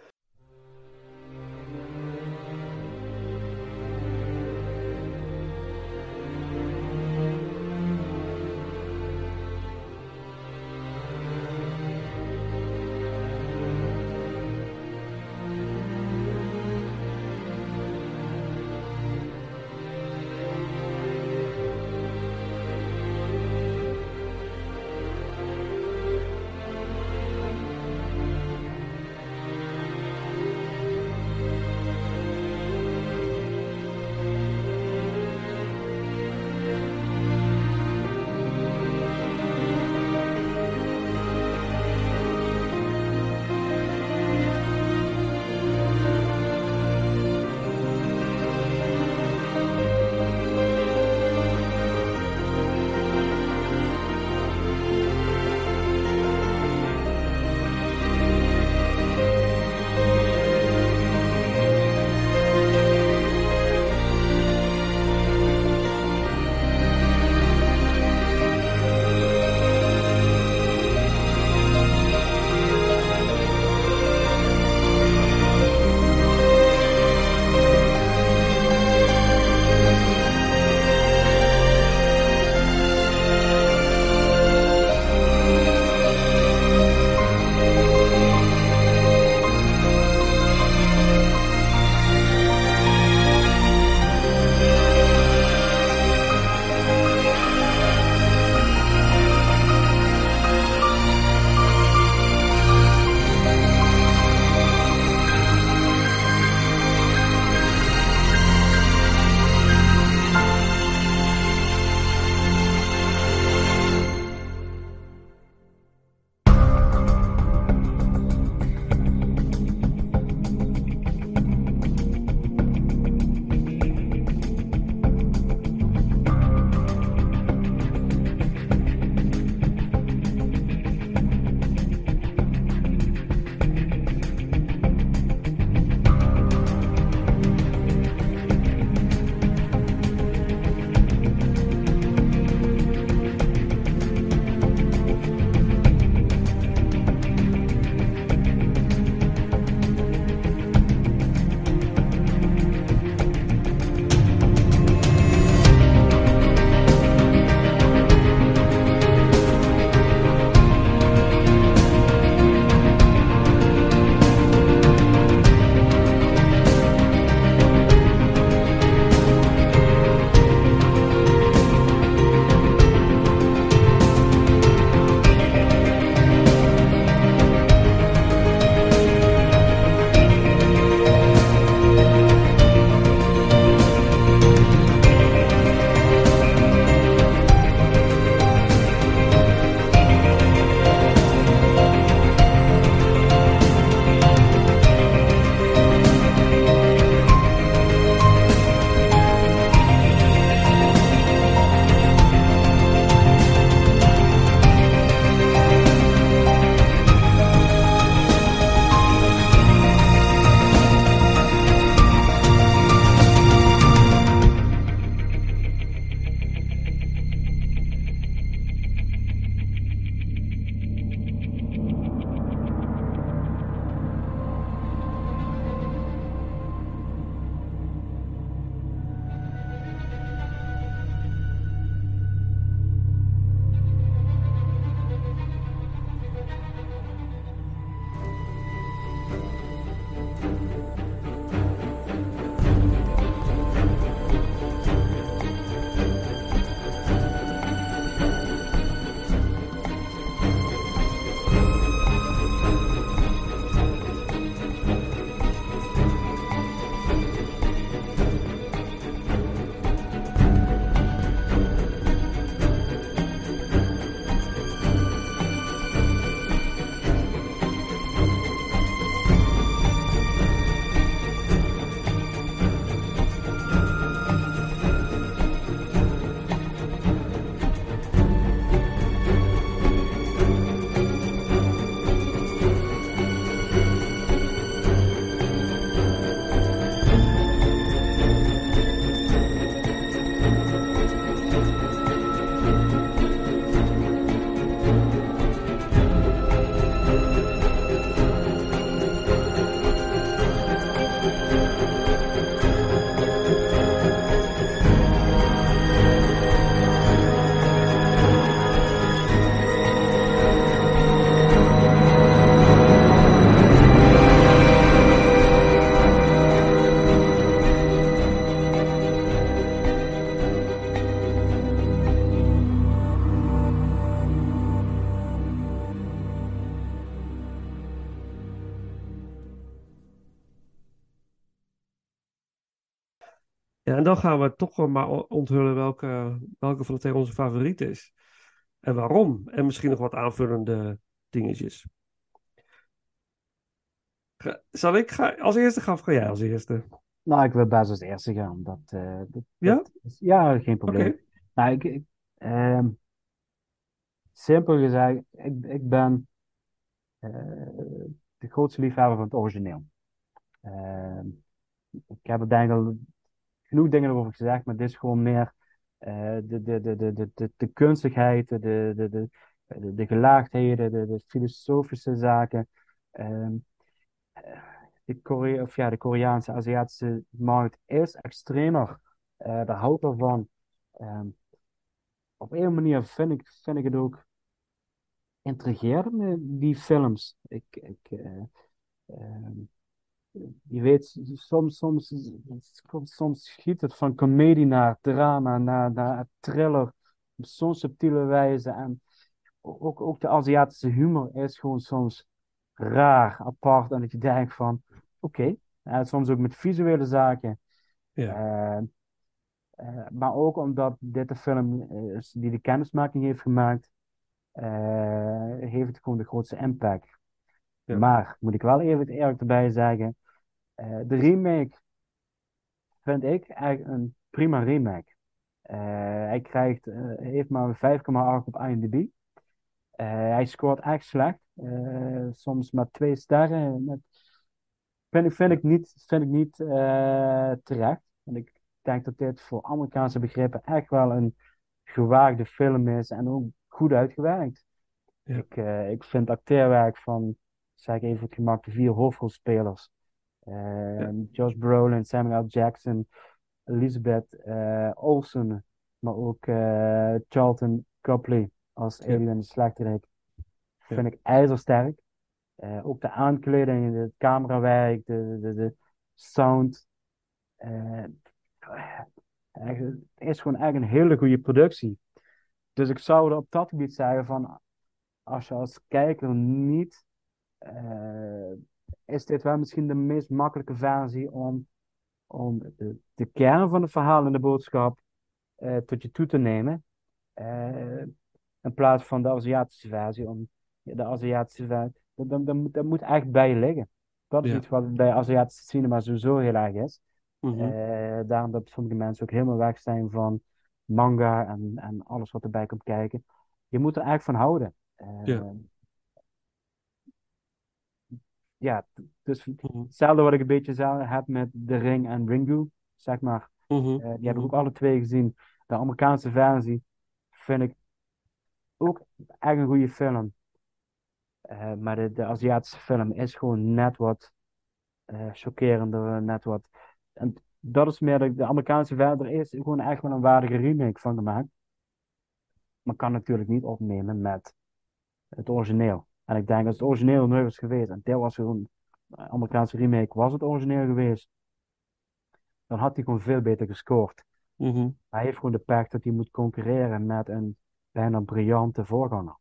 Dan gaan we toch wel maar onthullen welke, welke van de twee onze favoriet is. En waarom. En misschien nog wat aanvullende dingetjes. Zal ik ga, als eerste gaan of ga jij als eerste? Nou, ik wil best als eerste gaan. Dat, eh, dat, Ja? dat is- ja, geen probleem. Nou, ik, ik, ehm, simpel gezegd, ik, ik ben eh, de grootste liefhebber van het origineel. Ehm, ik heb er denk ik al genoeg dingen over gezegd, maar dit is gewoon meer eh, de, de, de, de, de, de, kunstigheid, de, de, de, de, de, de gelaagdheden, de, filosofische zaken. Eh, de, Korea, of ja, de Koreaanse, Aziatische markt is extremer. Eh, daar hou ik wel van. Ehm, op een manier vind ik, vind ik het ook intrigerend, die films. Ik, ik, eh, ehm, je weet, soms, soms, soms schiet het van comedie naar drama, naar, naar thriller, op zo'n subtiele wijze. En ook, ook de Aziatische humor is gewoon soms raar, apart. En dat je denkt van, oké, eh, soms ook met visuele zaken. Ja. Eh, eh, maar ook omdat dit de film is die de kennismaking heeft gemaakt, heeft het gewoon de grootste impact. Ja. Maar, moet ik wel even eerlijk erbij zeggen, eh, de remake vind ik eigenlijk een prima remake. Eh, hij krijgt, eh, heeft maar een 5,8 op IMDb. Hij scoort echt slecht. Soms maar twee sterren. Met... Vind, ik, vind ik niet, vind ik niet terecht. Want ik denk dat dit voor Amerikaanse begrippen echt wel een gewaagde film is. En ook goed uitgewerkt. Ja. Ik, ik vind acteerwerk van, zeg ik even het gemak, de vier hoofdrolspelers. Eh, Josh Brolin, Samuel L. Jackson, Elizabeth eh, Olsen, maar ook eh, Charlton Copley als. Alien de. Vind ik ijzersterk. Eh, ook de aankleding, het camerawerk, de, de, de sound. Het is gewoon echt een hele goede productie. Dus ik zou er op dat gebied zeggen van, als je als kijker niet, is dit wel misschien de meest makkelijke versie om, om de, de kern van het verhaal en de boodschap eh, tot je toe te nemen. Eh, in plaats van de Aziatische versie. Om, de Aziatische versie, dat, dat, dat, moet- dat moet echt bij je liggen. Dat is Ja. iets wat bij Aziatische cinema sowieso heel erg is. Mhm. Eh, daarom dat sommige mensen ook helemaal weg zijn van manga en, en alles wat erbij komt kijken. Je moet er eigenlijk van houden. Ja. Ja, dus Mhm. hetzelfde wat ik een beetje heb met The Ring en Ringu, zeg maar. Mhm. Eh, die heb ik ook alle twee gezien. De Amerikaanse versie vind ik ook echt een goede film. Eh, maar de, de Aziatische film is gewoon net wat eh chockerender, net wat. En dat is meer de, de Amerikaanse versie. Er is gewoon echt wel een waardige remake van gemaakt. Maar kan natuurlijk niet opnemen met het origineel. En ik denk dat het origineel nooit was geweest. En dit was gewoon een Amerikaanse remake. Was het origineel geweest, dan had hij gewoon veel beter gescoord. Mhm. Hij heeft gewoon de pech dat hij moet concurreren met een bijna briljante voorganger.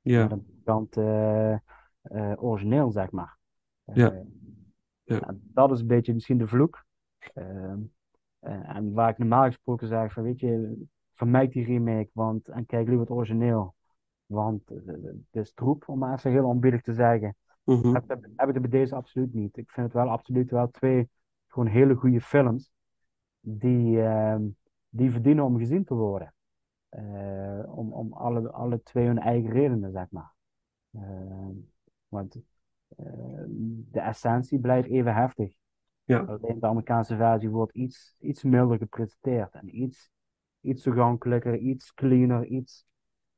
Ja. Met een briljant eh, eh, origineel, zeg maar. Eh, Ja. Ja. dat is een beetje misschien de vloek. Ehm, eh, en waar ik normaal gesproken zeg van, weet je, vermijd die remake, want, en kijk liever het origineel. Want eh, het is troep, om maar even heel onbillig te zeggen. Mhm. Heb, heb, heb ik het bij deze absoluut niet. Ik vind het wel absoluut wel twee gewoon hele goede films die, ehm, die verdienen om gezien te worden. Eh, om om alle, alle twee hun eigen redenen, zeg maar. Ehm, want eh, de essentie blijft even heftig. Ja. Alleen de Amerikaanse versie wordt iets, iets milder gepresenteerd en iets, iets toegankelijker, iets cleaner, iets,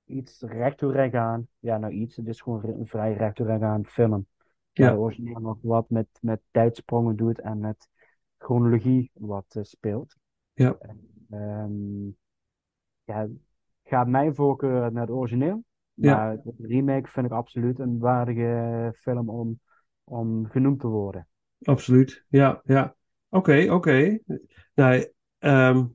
iets recht toe recht aan. Ja, nou iets, het is gewoon een vrij recht toe recht aan film. Ja. De origineel nog wat met, met tijdsprongen doet en met chronologie wat eh, speelt. Ja. Ehm, ja, gaat mijn voorkeur naar het origineel. Ja. Maar de remake vind ik absoluut een waardige film om, om genoemd te worden. Absoluut. Ja, ja. Oké, oké. Nou, ehm,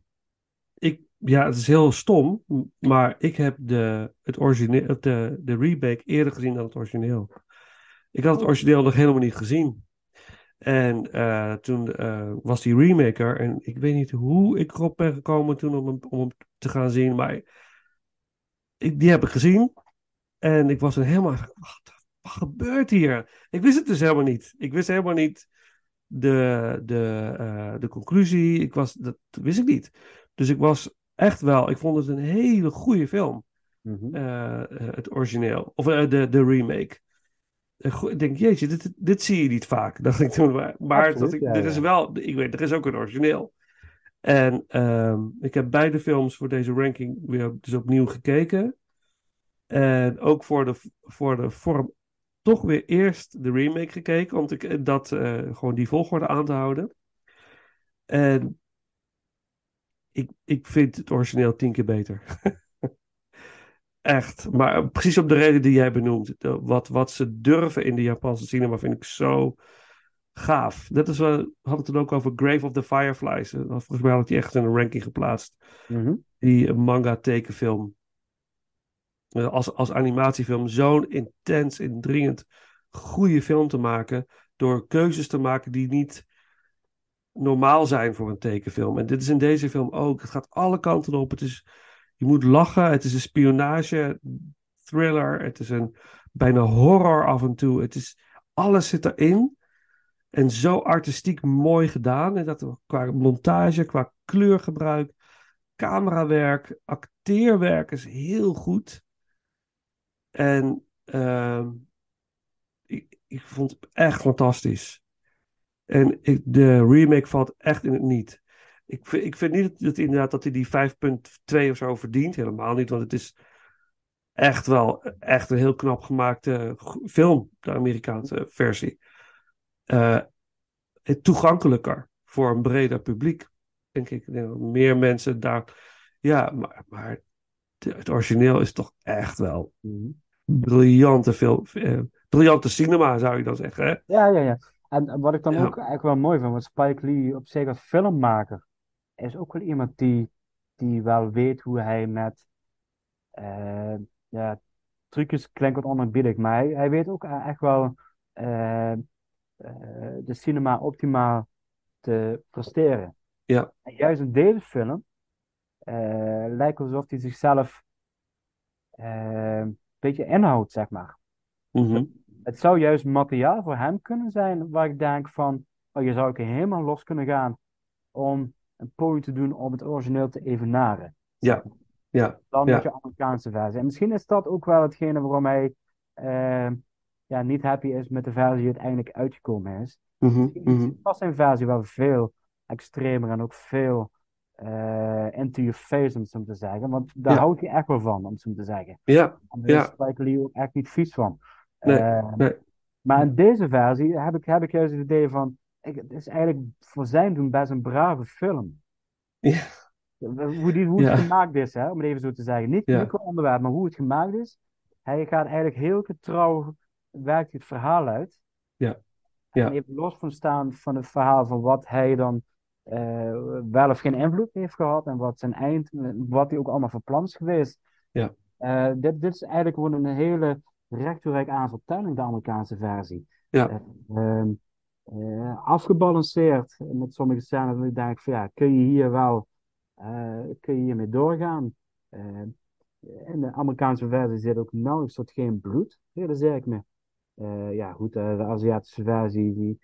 ja, het is heel stom, maar ik heb de, het origineel, de, de remake eerder gezien dan het origineel. Ik had het origineel nog helemaal niet gezien. En eh, toen eh, was die remaker. En ik weet niet hoe ik erop ben gekomen toen om hem, om hem te gaan zien. Maar ik, die heb ik gezien. En ik was er helemaal. Wat, wat gebeurt hier? Ik wist het dus helemaal niet. Ik wist helemaal niet de, de, eh, de conclusie. Ik was, dat wist ik niet. Dus ik was echt wel. Ik vond het een hele goede film. Mhm. eh, eh, het origineel. Of eh, de, de remake. Ik denk, jeetje, dit, dit zie je niet vaak. Dacht ik toen. Maar, maar Absoluut, dat ik, ja, er is wel, ik weet, er is ook een origineel. En ehm, ik heb beide films voor deze ranking weer dus opnieuw gekeken. En ook voor de, voor de vorm toch weer eerst de remake gekeken. Om te, dat, gewoon die volgorde aan te houden. En ik, ik vind het origineel tien keer beter. Echt. Maar precies op de reden die jij benoemt. De- Wat, wat ze durven in de Japanse cinema vind ik zo gaaf. Dat is wel, we hadden het toen ook over Grave of the Fireflies. Eh, Volgens mij had ik die echt in een ranking geplaatst. Mhm. Die manga tekenfilm. Eh, Als, als animatiefilm zo'n intens, indringend goede film te maken. Door keuzes te maken die niet normaal zijn voor een tekenfilm. En dit is in deze film ook. Het gaat alle kanten op. Het is, je moet lachen. Het is een spionage thriller. Het is een bijna horror af en toe. Het is, alles zit erin. En zo artistiek mooi gedaan. En dat qua montage, qua kleurgebruik, camerawerk, acteerwerk is heel goed. En ehm, ik, ik vond het echt fantastisch. En ik, de remake valt echt in het niet. Ik, vind- ik vind niet dat, inderdaad dat hij die 5.2 of zo verdient. Helemaal niet, want het is echt wel echt een heel knap gemaakte film, de Amerikaanse versie. Het toegankelijker voor een breder publiek, denk ik. Denk meer mensen daar... Ja, maar, maar het origineel is toch echt wel Mhm. briljante film. eh, briljante cinema, zou je dan zeggen. Hè? Ja, ja, ja. En wat ik dan Ja. ook eigenlijk wel mooi vind, want Spike Lee op zich als filmmaker is ook wel iemand die, die wel weet hoe hij met eh, ja, trucjes klinkt wat onerbiedig, maar hij, hij weet ook echt wel eh, eh, de cinema optimaal te presteren. Ja. En juist in deze film lijkt alsof hij zichzelf een beetje inhoudt, zeg maar. Mhm. Het zou juist materiaal voor hem kunnen zijn waar ik denk van, oh, je zou ook helemaal los kunnen gaan om een poging te doen om het origineel te evenaren. Ja, ja, Dan ja. met je Amerikaanse versie. En misschien is dat ook wel hetgene waarom hij eh, ja, niet happy is met de versie die uiteindelijk uitgekomen is. Mhm, Misschien mhm. was zijn versie wel veel extremer en ook veel eh into your face, om het zo te zeggen. Want daar Ja. houdt hij echt wel van, om het zo te zeggen. Ja, En daar Ja. is Spike Lee ook echt niet vies van. Nee, Eh, nee. Maar in deze versie heb ik, heb ik juist het idee van, ik, het is eigenlijk voor zijn doen best een brave film. Ja. Hoe, die, hoe Ja. het gemaakt is, hè, om het even zo te zeggen. Niet, Ja. onderwerp, maar hoe het gemaakt is. Hij gaat eigenlijk heel getrouw, werkt het verhaal uit. Ja. En Ja. even los van staan van het verhaal van wat hij dan eh, wel of geen invloed heeft gehad. En wat zijn eind, wat hij ook allemaal van plan is geweest. Ja. Eh, dit, dit is eigenlijk gewoon een hele recht toe recht aan vertelling, de Amerikaanse versie. Ja. Eh, ehm, eh, afgebalanceerd met sommige scènes. Denk ik van ja, kun je hier wel eh, kun je hiermee doorgaan? In de Amerikaanse versie zit ook nauwelijks tot geen bloed, realiseer ik me. Ja, goed, de Aziatische versie, die,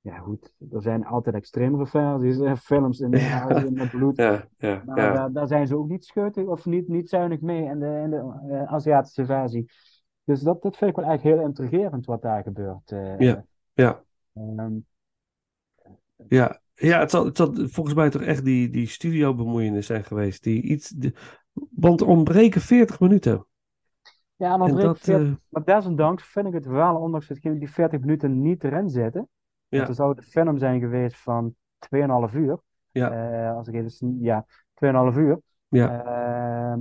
ja, goed, er zijn altijd extremere versies, films in, Ja. in met bloed. Ja, ja, Maar ja. daar, daar zijn ze ook niet scheutig of niet, niet zuinig mee in de, in de Aziatische versie. Dus dat, dat vind ik wel eigenlijk heel intrigerend wat daar gebeurt. eh. Ja. Ja. Ehm, Ja, ja het, zal, het zal volgens mij toch echt die, die studio-bemoeienis zijn geweest. Die iets, de, want er ontbreken 40 minuten. ja, en dat, veert- eh, maar desondanks vind ik het wel, ondanks dat die 40 minuten niet erin zitten. Ja. Want er zou de film zijn geweest van 2,5 uur. Ja. Eh, als ik even, ja, 2,5 uur. Ja. Ehm,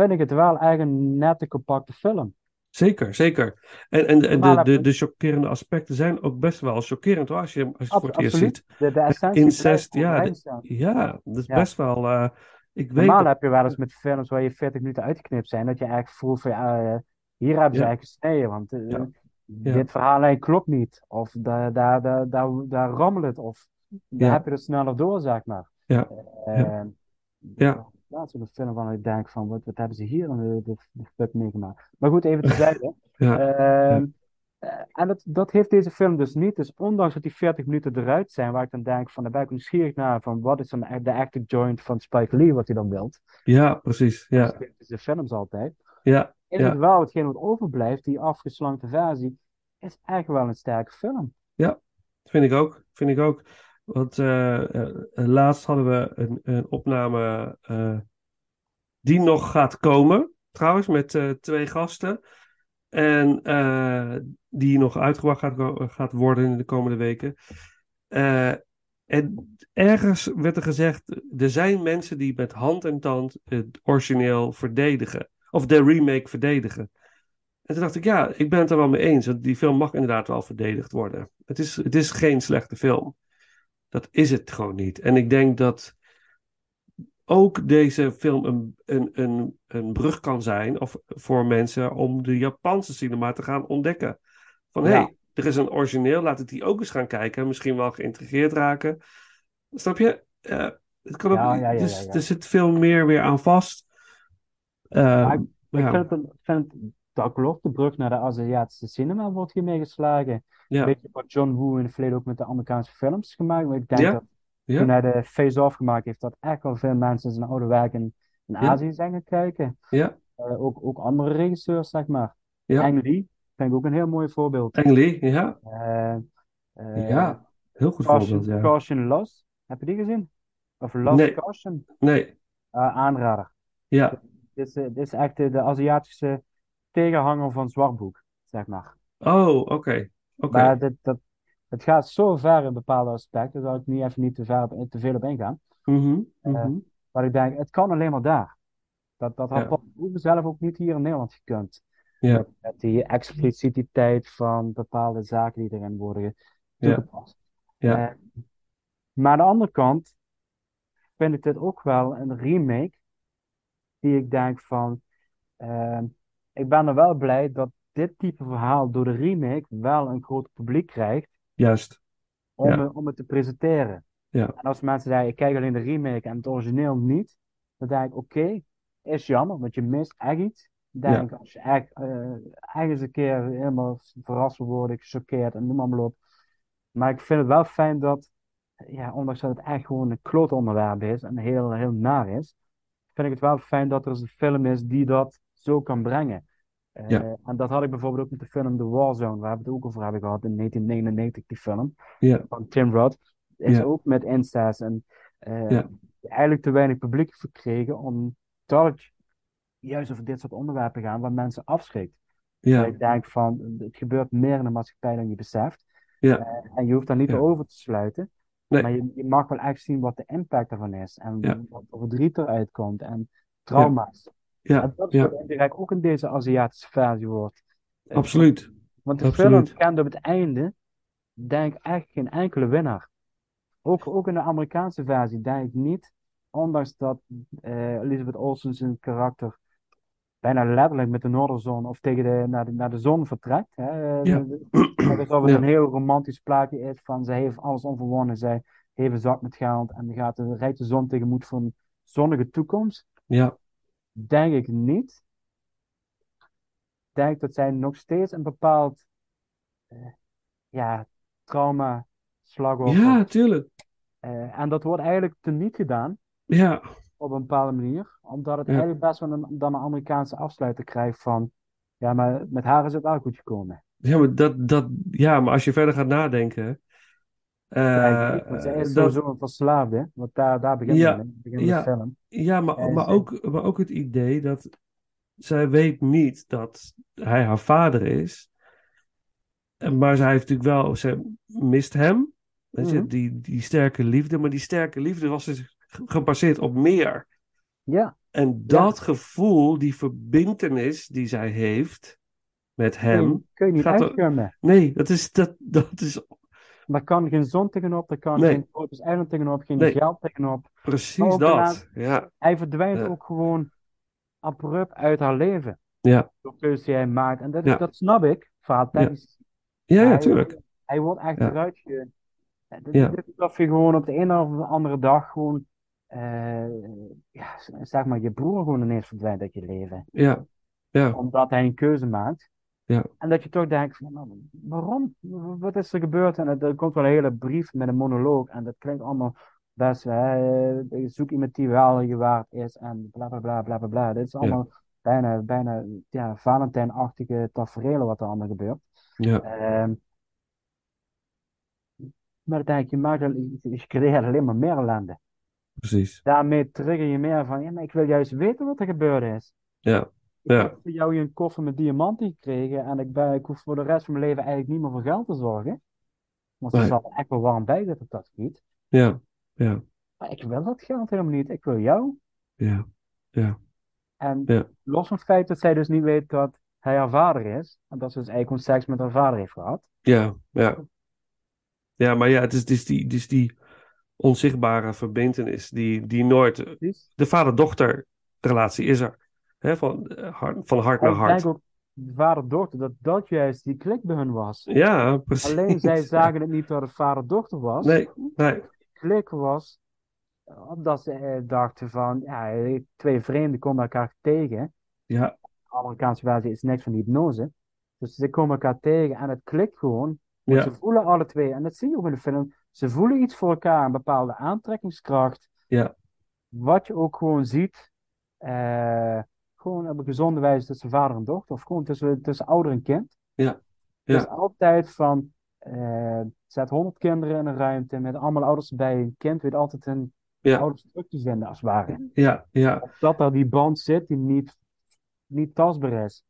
vind ik het wel eigenlijk een nette, compacte film. zeker, zeker. En, en, de, de, de chockerende aspecten zijn ook best wel chockerend hoor, als je, als je het voor het eerst ziet. De, de essentie Incest, ja, de-. Ja, dat is Ja. best wel. eh, ik weet Normaal dat- heb je wel eens met films waar je 40 minuten uitgeknipt zijn, dat je eigenlijk voelt van eh, hier hebben ze Ja. eigenlijk gesneden. Want eh, Ja. dit verhaallijn klopt niet. Of daar, daar, daar, daar, daar rammelt het. Of daar heb je er sneller door, zeg maar. Ja. Ja. Laatst een film van ik denk van, wat, wat hebben ze hier in de, de, de fuck meegemaakt. Maar goed, even terzijde. Ja. Ehm, eh, en dat, dat heeft deze film dus niet. Dus ondanks dat die 40 minuten eruit zijn, waar ik dan denk van, daar ben ik nieuwsgierig naar van, wat is dan de active joint van Spike Lee, wat hij dan wilt. Ja, precies. Ja, Dat is de films altijd. ja, Ja. het wel hetgeen wat overblijft, die afgeslankte versie, is echt wel een sterke film. vind ik ook. Vind ik ook. Want eh, eh, laatst hadden we een, een opname eh, die nog gaat komen, trouwens, met twee gasten. En die nog uitgebracht gaat, gaat worden in de komende weken. En ergens werd er gezegd, er zijn mensen die met hand en tand het origineel verdedigen. Of de remake verdedigen. En toen dacht ik, ja, ik ben het er wel mee eens. Die film mag inderdaad wel verdedigd worden. Het is, het is geen slechte film. Dat is het gewoon niet. En ik denk dat ook deze film een, een, een, een brug kan zijn of, voor mensen om de Japanse cinema te gaan ontdekken. Van hé, Ja. hey, er is een origineel, laat ik die ook eens gaan kijken. Misschien wel geïntegreerd raken. Snap je? Eh, het kan ook, Ja, ja, ja, dus er zit veel meer weer aan vast. Maar ik- ja, Ik vind, het, vind het- dat klopt, de brug naar de Aziatische cinema wordt hiermee geslagen. ja, Een beetje wat John Woo in het verleden ook met de Amerikaanse films gemaakt. Maar ik denk Ja, dat toen hij de Face-Off gemaakt heeft, dat echt wel veel mensen zijn oude werk in. Azië zijn gaan kijken. ja, Eh, ook, ook andere regisseurs, zeg maar. Ja. Ang Lee vind ik ook een heel mooi voorbeeld. Ang Lee, ja. Eh, eh, Ja, heel goed Caution, voorbeeld, ja. Caution Lost, heb je die gezien? Of Lost Nee. Caution? Nee, aanrader. ja. Dit is, dit is echt de, de Aziatische tegenhanger van Zwartboek, zeg maar. Oh, oké. Oké. Maar dit, dat, het gaat zo ver in bepaalde aspecten, daar zal ik niet even niet te, ver te veel op ingaan. Mhm, Eh, mhm. Maar ik denk, het kan alleen maar daar. Dat, dat had Ja. Zelf ook niet hier in Nederland gekund. Ja. Met, met die explicititeit van bepaalde zaken die erin worden Ja. toegepast. Ja. Eh, maar aan de andere kant vind ik dit ook wel een remake die ik denk van, ehm, ik ben er wel blij dat dit type verhaal door de remake wel een groot publiek krijgt Juist. om, Ja. het- om het te presenteren. Ja. En als mensen zeggen, ik kijk alleen de remake en het origineel niet, dan denk ik, oké, is jammer, want je mist echt iets. Denk, als je echt, eh, echt eens een keer helemaal verrast wil worden, gechoqueerd en noem maar, maar op. Maar ik vind het wel fijn dat, ja, ondanks dat het echt gewoon een kloot onderwerp is en heel, heel naar is, vind ik het wel fijn dat er eens een film is die dat zo kan brengen. Eh, Ja. En dat had ik bijvoorbeeld ook met de film The Warzone, waar we het ook over hebben gehad in 1999, die film Ja. van Tim Roth. Is Ja. ook met Insta's en eh, eigenlijk te weinig publiek verkregen, omdat het juist over dit soort onderwerpen gaan waar mensen afschrikt. Ja. Ik denk van, het gebeurt meer in de maatschappij dan je beseft. Ja. Eh, en je hoeft daar niet over te sluiten. Nee. Maar je, je mag wel echt zien wat de impact ervan is. En wat voor verdriet eruit komt. En trauma's. Ja. En dat is Ja. wat ook in deze Aziatische versie wordt. eh, Absoluut. Want de Absoluut. film kent op het einde, denk ik, echt geen enkele winnaar. Ook, ook in de Amerikaanse versie denk ik niet, ondanks dat eh, Elizabeth Olsen zijn karakter bijna letterlijk met de Noorderzon of tegen de, naar, de, naar de zon vertrekt. Hè. Ja. Net alsof het Ja. een heel romantisch plaatje is van zij heeft alles onverwonnen, zij heeft een zak met geld en gaat de rijdt de zon tegemoet voor een zonnige toekomst. Ja. Denk ik niet. Denk dat zij nog steeds een bepaald eh, ja, trauma, slachtoffer. Ja, tuurlijk. eh, en dat wordt eigenlijk teniet gedaan Ja. op een bepaalde manier, omdat het Ja. eigenlijk best wel een, dan een Amerikaanse afsluiter krijgt van, ja, maar met haar is het wel goed gekomen. Ja, maar dat, dat, ja, maar als je verder gaat nadenken. Ja, eh, want zij is dat, sowieso een verslaafde, want daar, daar begint Ja, het begint ja. de film. ja, maar, En maar, ook, maar ook het idee dat zij weet niet dat hij haar vader is. En- Maar zij heeft natuurlijk wel, ze mist hem. Weet je, Mhm. die, die sterke liefde. Maar die sterke liefde was dus ge- gebaseerd op meer. Ja, En dat gevoel, die verbintenis die zij heeft met kun je, hem. kun je niet gaat er-. Nee, dat is, dat, dat is Daar kan geen zon tegenop, daar kan Nee. geen tropisch eiland tegenop, geen Nee. geld tegenop. precies dat. Ja, Hij verdwijnt Ja. ook gewoon abrupt uit haar leven. ja, Door keuzes die hij maakt. En dat, Ja. dat snap ik, verhaaltechnisch Ja, ja, Hij- wordt echt eruit ge... Dit, Ja. dit of je gewoon op de een of de andere dag gewoon, eh, ja, zeg maar, je broer gewoon ineens verdwijnt uit je leven. Ja, ja, Omdat hij een keuze maakt. Ja. En dat je toch denkt van, nou, waarom? Wat is er gebeurd? En er komt wel een hele brief met een monoloog. En dat klinkt allemaal best, hè, eh, zoek iemand die wel je waard is. En bla bla bla bla bla bla. Dit is allemaal bijna, bijna ja, Valentijn-achtige tafereelen wat er allemaal gebeurt. ja, Ehm, maar dan denk je, maakt je creëert alleen maar meer ellende. precies. Daarmee trigger je meer van, ja, maar ik wil juist weten wat er gebeurd is. Ja, Ik Ja. heb voor jou een koffer met diamanten gekregen en ik, ben, ik hoef voor de rest van mijn leven eigenlijk niet meer voor geld te zorgen. Want ze Nee. zal echt wel warm bij zitten op dat gebied. ja, ja, Maar ik wil dat geld helemaal niet. Ik wil jou. ja, ja, En Ja. los van het feit dat zij dus niet weet dat hij haar vader is. En dat ze dus eigenlijk gewoon seks met haar vader heeft gehad. ja, ja. Ja, maar ja, het is, het is die, het is die onzichtbare verbintenis die, die nooit... De vader-dochter relatie is er. Hè, van, eh, hart, van hart naar hart. ook, vader-dochter, dat dat juist die klik bij hun was. Ja, precies. Alleen zij zagen het niet dat het vader-dochter was. Nee, nee. klik was omdat ze eh, dachten van, ja, eh, twee vreemden komen elkaar tegen. Ja, De Amerikaanse versie is niks van hypnose. Dus ze komen elkaar tegen en het klikt gewoon. Ja, Ze voelen alle twee, en dat zie je ook in de film, ze voelen iets voor elkaar, een bepaalde aantrekkingskracht. ja, Wat je ook gewoon ziet, eh, gewoon op een gezonde wijze tussen vader en dochter, of gewoon tussen, tussen ouder en kind. Ja, is ja. altijd van, eh, zet honderd kinderen in een ruimte met allemaal ouders erbij. Een kind weet altijd een Ja. ouders terug te vinden, als het ware. ja, ja. Dat er die band zit die niet, niet tastbaar is.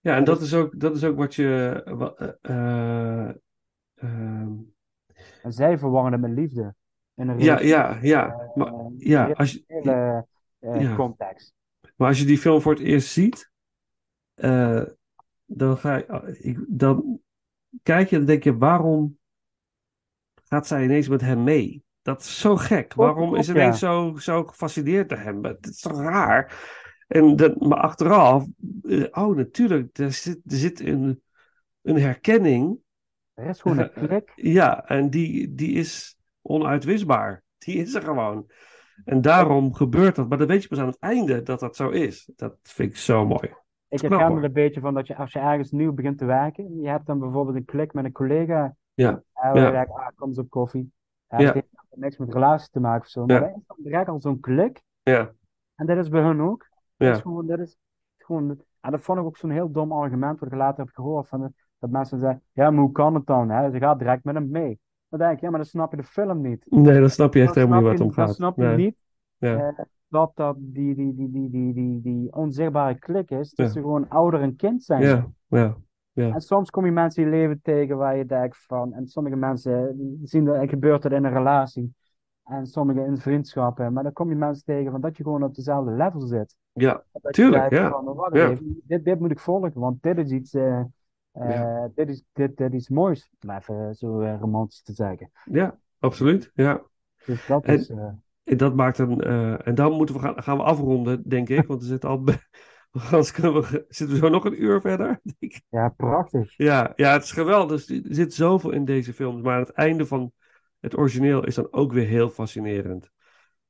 Ja, en dat is ook, dat is ook wat je. ehm, En zij verwarren het met liefde. In een ja, ja, ja. Maar, ja, als je, hele Ja. context. Maar als je die film voor het eerst ziet, eh, dan ga je, ik, dan kijk je en denk je, waarom gaat zij ineens met hem mee? Dat is zo gek. Waarom is ineens zo, zo gefascineerd door hem? Het is toch raar? En dat, maar achteraf, eh, oh natuurlijk, er zit, er zit een, een herkenning. Er is gewoon een klik. Ja, en die, die is onuitwisbaar. Die is er gewoon. En daarom gebeurt dat. Maar dan weet je pas aan het einde dat dat zo is. Dat vind ik zo mooi. Ik herken hoor. er een beetje van dat je als je ergens nieuw begint te werken, je hebt dan bijvoorbeeld een klik met een collega. Ja. En Ja. je denkt, ah, kom eens op koffie. Ja, Ja. Heeft niks met relatie te maken of zo. Maar Ja. er is dan direct al zo'n klik. Ja, En dat is bij hun ook. Dat is ja, gewoon, dat is gewoon, en dat vond ik ook zo'n heel dom argument wat ik later heb gehoord. Van, de- dat mensen zeggen, ja, maar hoe kan het dan? Hè? Ze gaat direct met hem mee. Dan denk ik, ja, maar dan snap je de film niet. nee, dan snap je echt Dan helemaal niet je- om Dan gaat. snap je niet Ja. eh, dat dat die, die, die, die, die, die, onzichtbare klik is tussen gewoon ouder en kind zijn. Ja, ja, ja, En soms kom je mensen in je leven tegen waar je denkt van, en sommige mensen zien dat, gebeurt dat in een relatie. En sommige in vriendschappen. Maar dan kom je mensen tegen van dat je gewoon op dezelfde level zit. ja, Dat Tuurlijk, ja. van, Ja. even, dit, dit moet ik volgen, want dit is iets, eh, Ja. dit is, dit, dit is moois. Om even zo eh, romantisch te zeggen. ja, absoluut. Ja. Dus dat En- is, eh, En dat maakt een. eh, en dan moeten we gaan, gaan we afronden, denk ik. Want we zitten al. Anders kunnen we, zitten we zo nog een uur verder. denk ik. ja, prachtig. Ja, ja, het is geweldig. Er zit zoveel in deze films. Maar het einde van het origineel is dan ook weer heel fascinerend.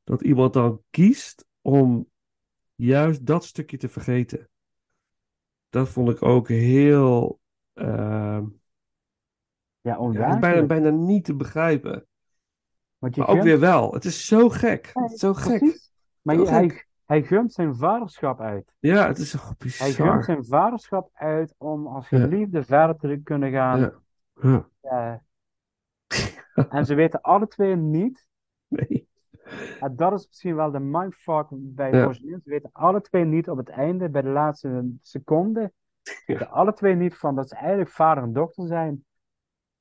Dat iemand dan kiest om juist dat stukje te vergeten. Dat vond ik ook heel. Ehm, Ja, bijna, bijna niet te begrijpen. Want je Maar ook weer wel. Het is zo gek. Ja, Het is zo gek. Maar je- hij, hij gunt zijn vaderschap uit. Ja, het is zo Hij gunt zijn vaderschap uit om als Ja. geliefde verder te kunnen gaan. Ja. Ja. Eh, en ze weten alle twee niet. Nee. En dat is misschien wel de mindfuck bij het Ja. origineel. Ze weten alle twee niet op het einde, bij de laatste seconde. Weten alle twee niet van dat ze eigenlijk vader en dochter zijn.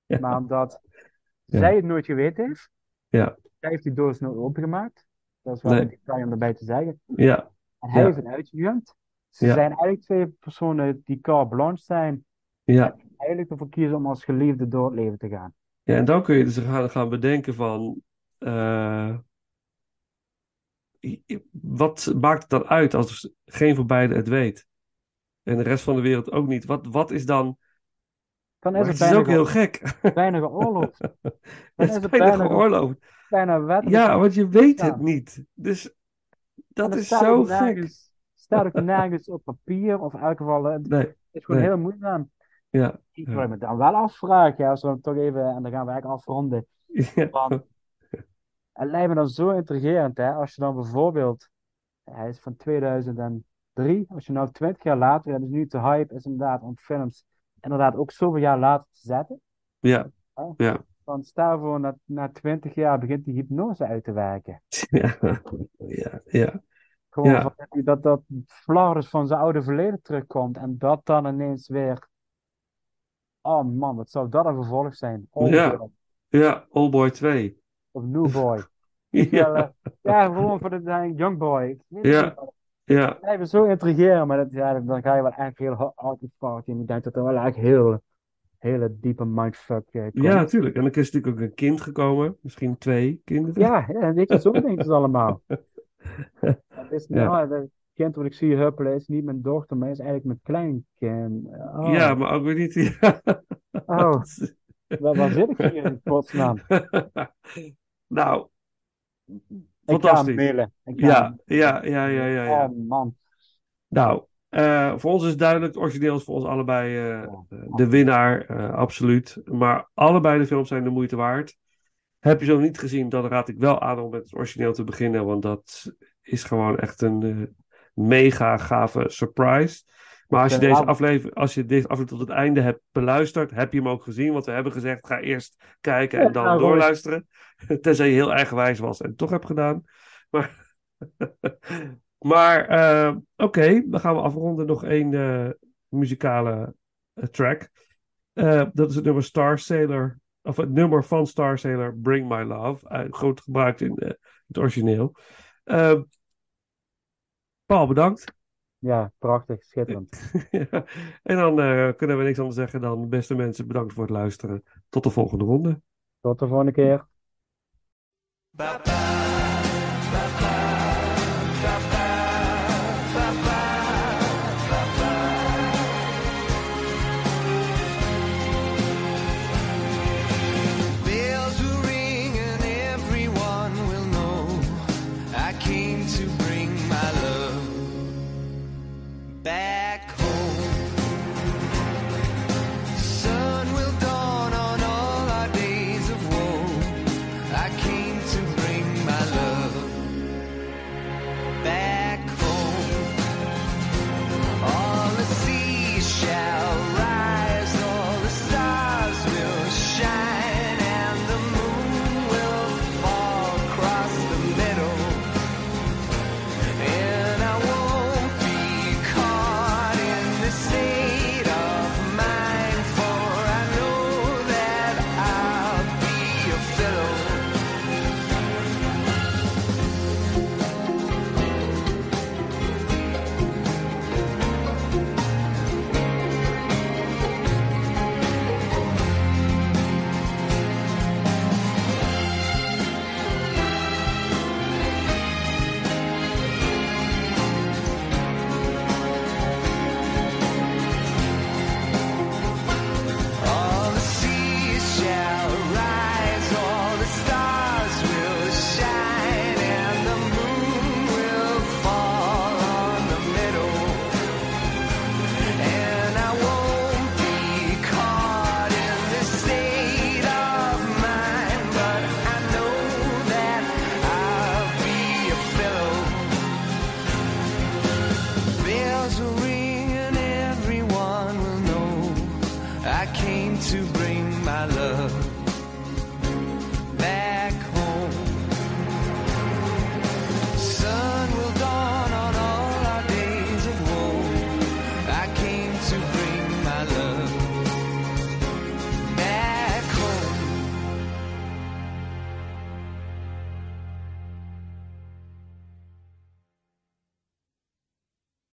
Ja. Maar omdat Ja. zij het nooit geweten heeft. Ja. Zij heeft die doos nooit opengemaakt. Dat is wel Nee. een om erbij te zeggen. Ja. En hij heeft het uitgegund. Ze zijn eigenlijk twee personen die carte blanche zijn. Ja. Eigenlijk ervoor kiezen om als geliefde door het leven te gaan. Ja, en dan kun je dus gaan, gaan bedenken van... eh, wat maakt het dan uit als geen van beiden het weet? En de rest van de wereld ook niet. Wat, wat is dan Dan is het het is ook heel ge- gek. bijna geoorloofd. Dan Het is is het bijna bijna, ge- geoorloofd. bijna wettelijk. Ja, want je weet Ja. het niet. Dus En dat is zo gek. nergens- staat ook nergens op papier, of in elk geval, het Nee, is gewoon nee. heel moeizaam. ja. Iets Ja. wat ik me dan wel afvraag, ja, als we dan toch even, en dan gaan we eigenlijk afronden. Ja. Want het lijkt me dan zo intrigerend, hè, als je dan bijvoorbeeld, hij is van 2003, als je nou 20 jaar later, en dus nu de hype is inderdaad om films inderdaad ook zoveel jaar later te zetten, Ja. Oh. Ja. dan stel voor, na, na 20 jaar begint die hypnose uit te werken. Ja. Ja. Ja. Gewoon Ja. van, dat, dat Floris van zijn oude verleden terugkomt en dat dan ineens weer. Oh man, wat zou dat een vervolg zijn? Ja. Boy Ja. Oldboy 2. of New Boy. Ja. eh, ja, gewoon voor de Young Boy. Ja. Ja. Me zo intrigeren, maar dat, ja, dan ga je wel echt heel hard die party. En ik denk dat er wel echt heel, hele diepe mindfuck eh, komt. Ja, natuurlijk. En dan is natuurlijk ook een kind gekomen. Misschien twee kinderen. Ja, ja, weet je, zo denk ik het allemaal. Het is, Ja. nou, kind wat ik zie huppelen is niet mijn dochter, maar is eigenlijk mijn kleinkind. Oh, Ja, maar ook weer niet. Ja. oh waar, waar zit ik hier in godsnaam? nou, fantastisch. Ja, ja, ja, ja, ja, ja. Oh man. Nou, eh, voor ons is duidelijk, het origineel is voor ons allebei eh, de winnaar, eh, absoluut. Maar allebei de films zijn de moeite waard. Heb je ze nog niet gezien, dan raad ik wel aan om met het origineel te beginnen, want dat is gewoon echt een mega gave surprise. Maar als je, deze wel- aflevering, als je deze aflevering tot het einde hebt beluisterd, heb je hem ook gezien. Want we hebben gezegd, ga eerst kijken en Ja, dan nou, doorluisteren. Tenzij je heel eigenwijs was en het toch hebt gedaan. Maar, maar eh, oké, dan gaan we afronden. Nog één eh, muzikale eh, track. Eh, dat is het nummer Star Sailor. Of het nummer van Star Sailor, Bring My Love. groot gebruikt in het origineel. Eh, Paul, bedankt. Ja, prachtig, schitterend. Ja, En dan eh, kunnen we niks anders zeggen dan, beste mensen, bedankt voor het luisteren. Tot de volgende ronde. Tot de volgende keer. Bells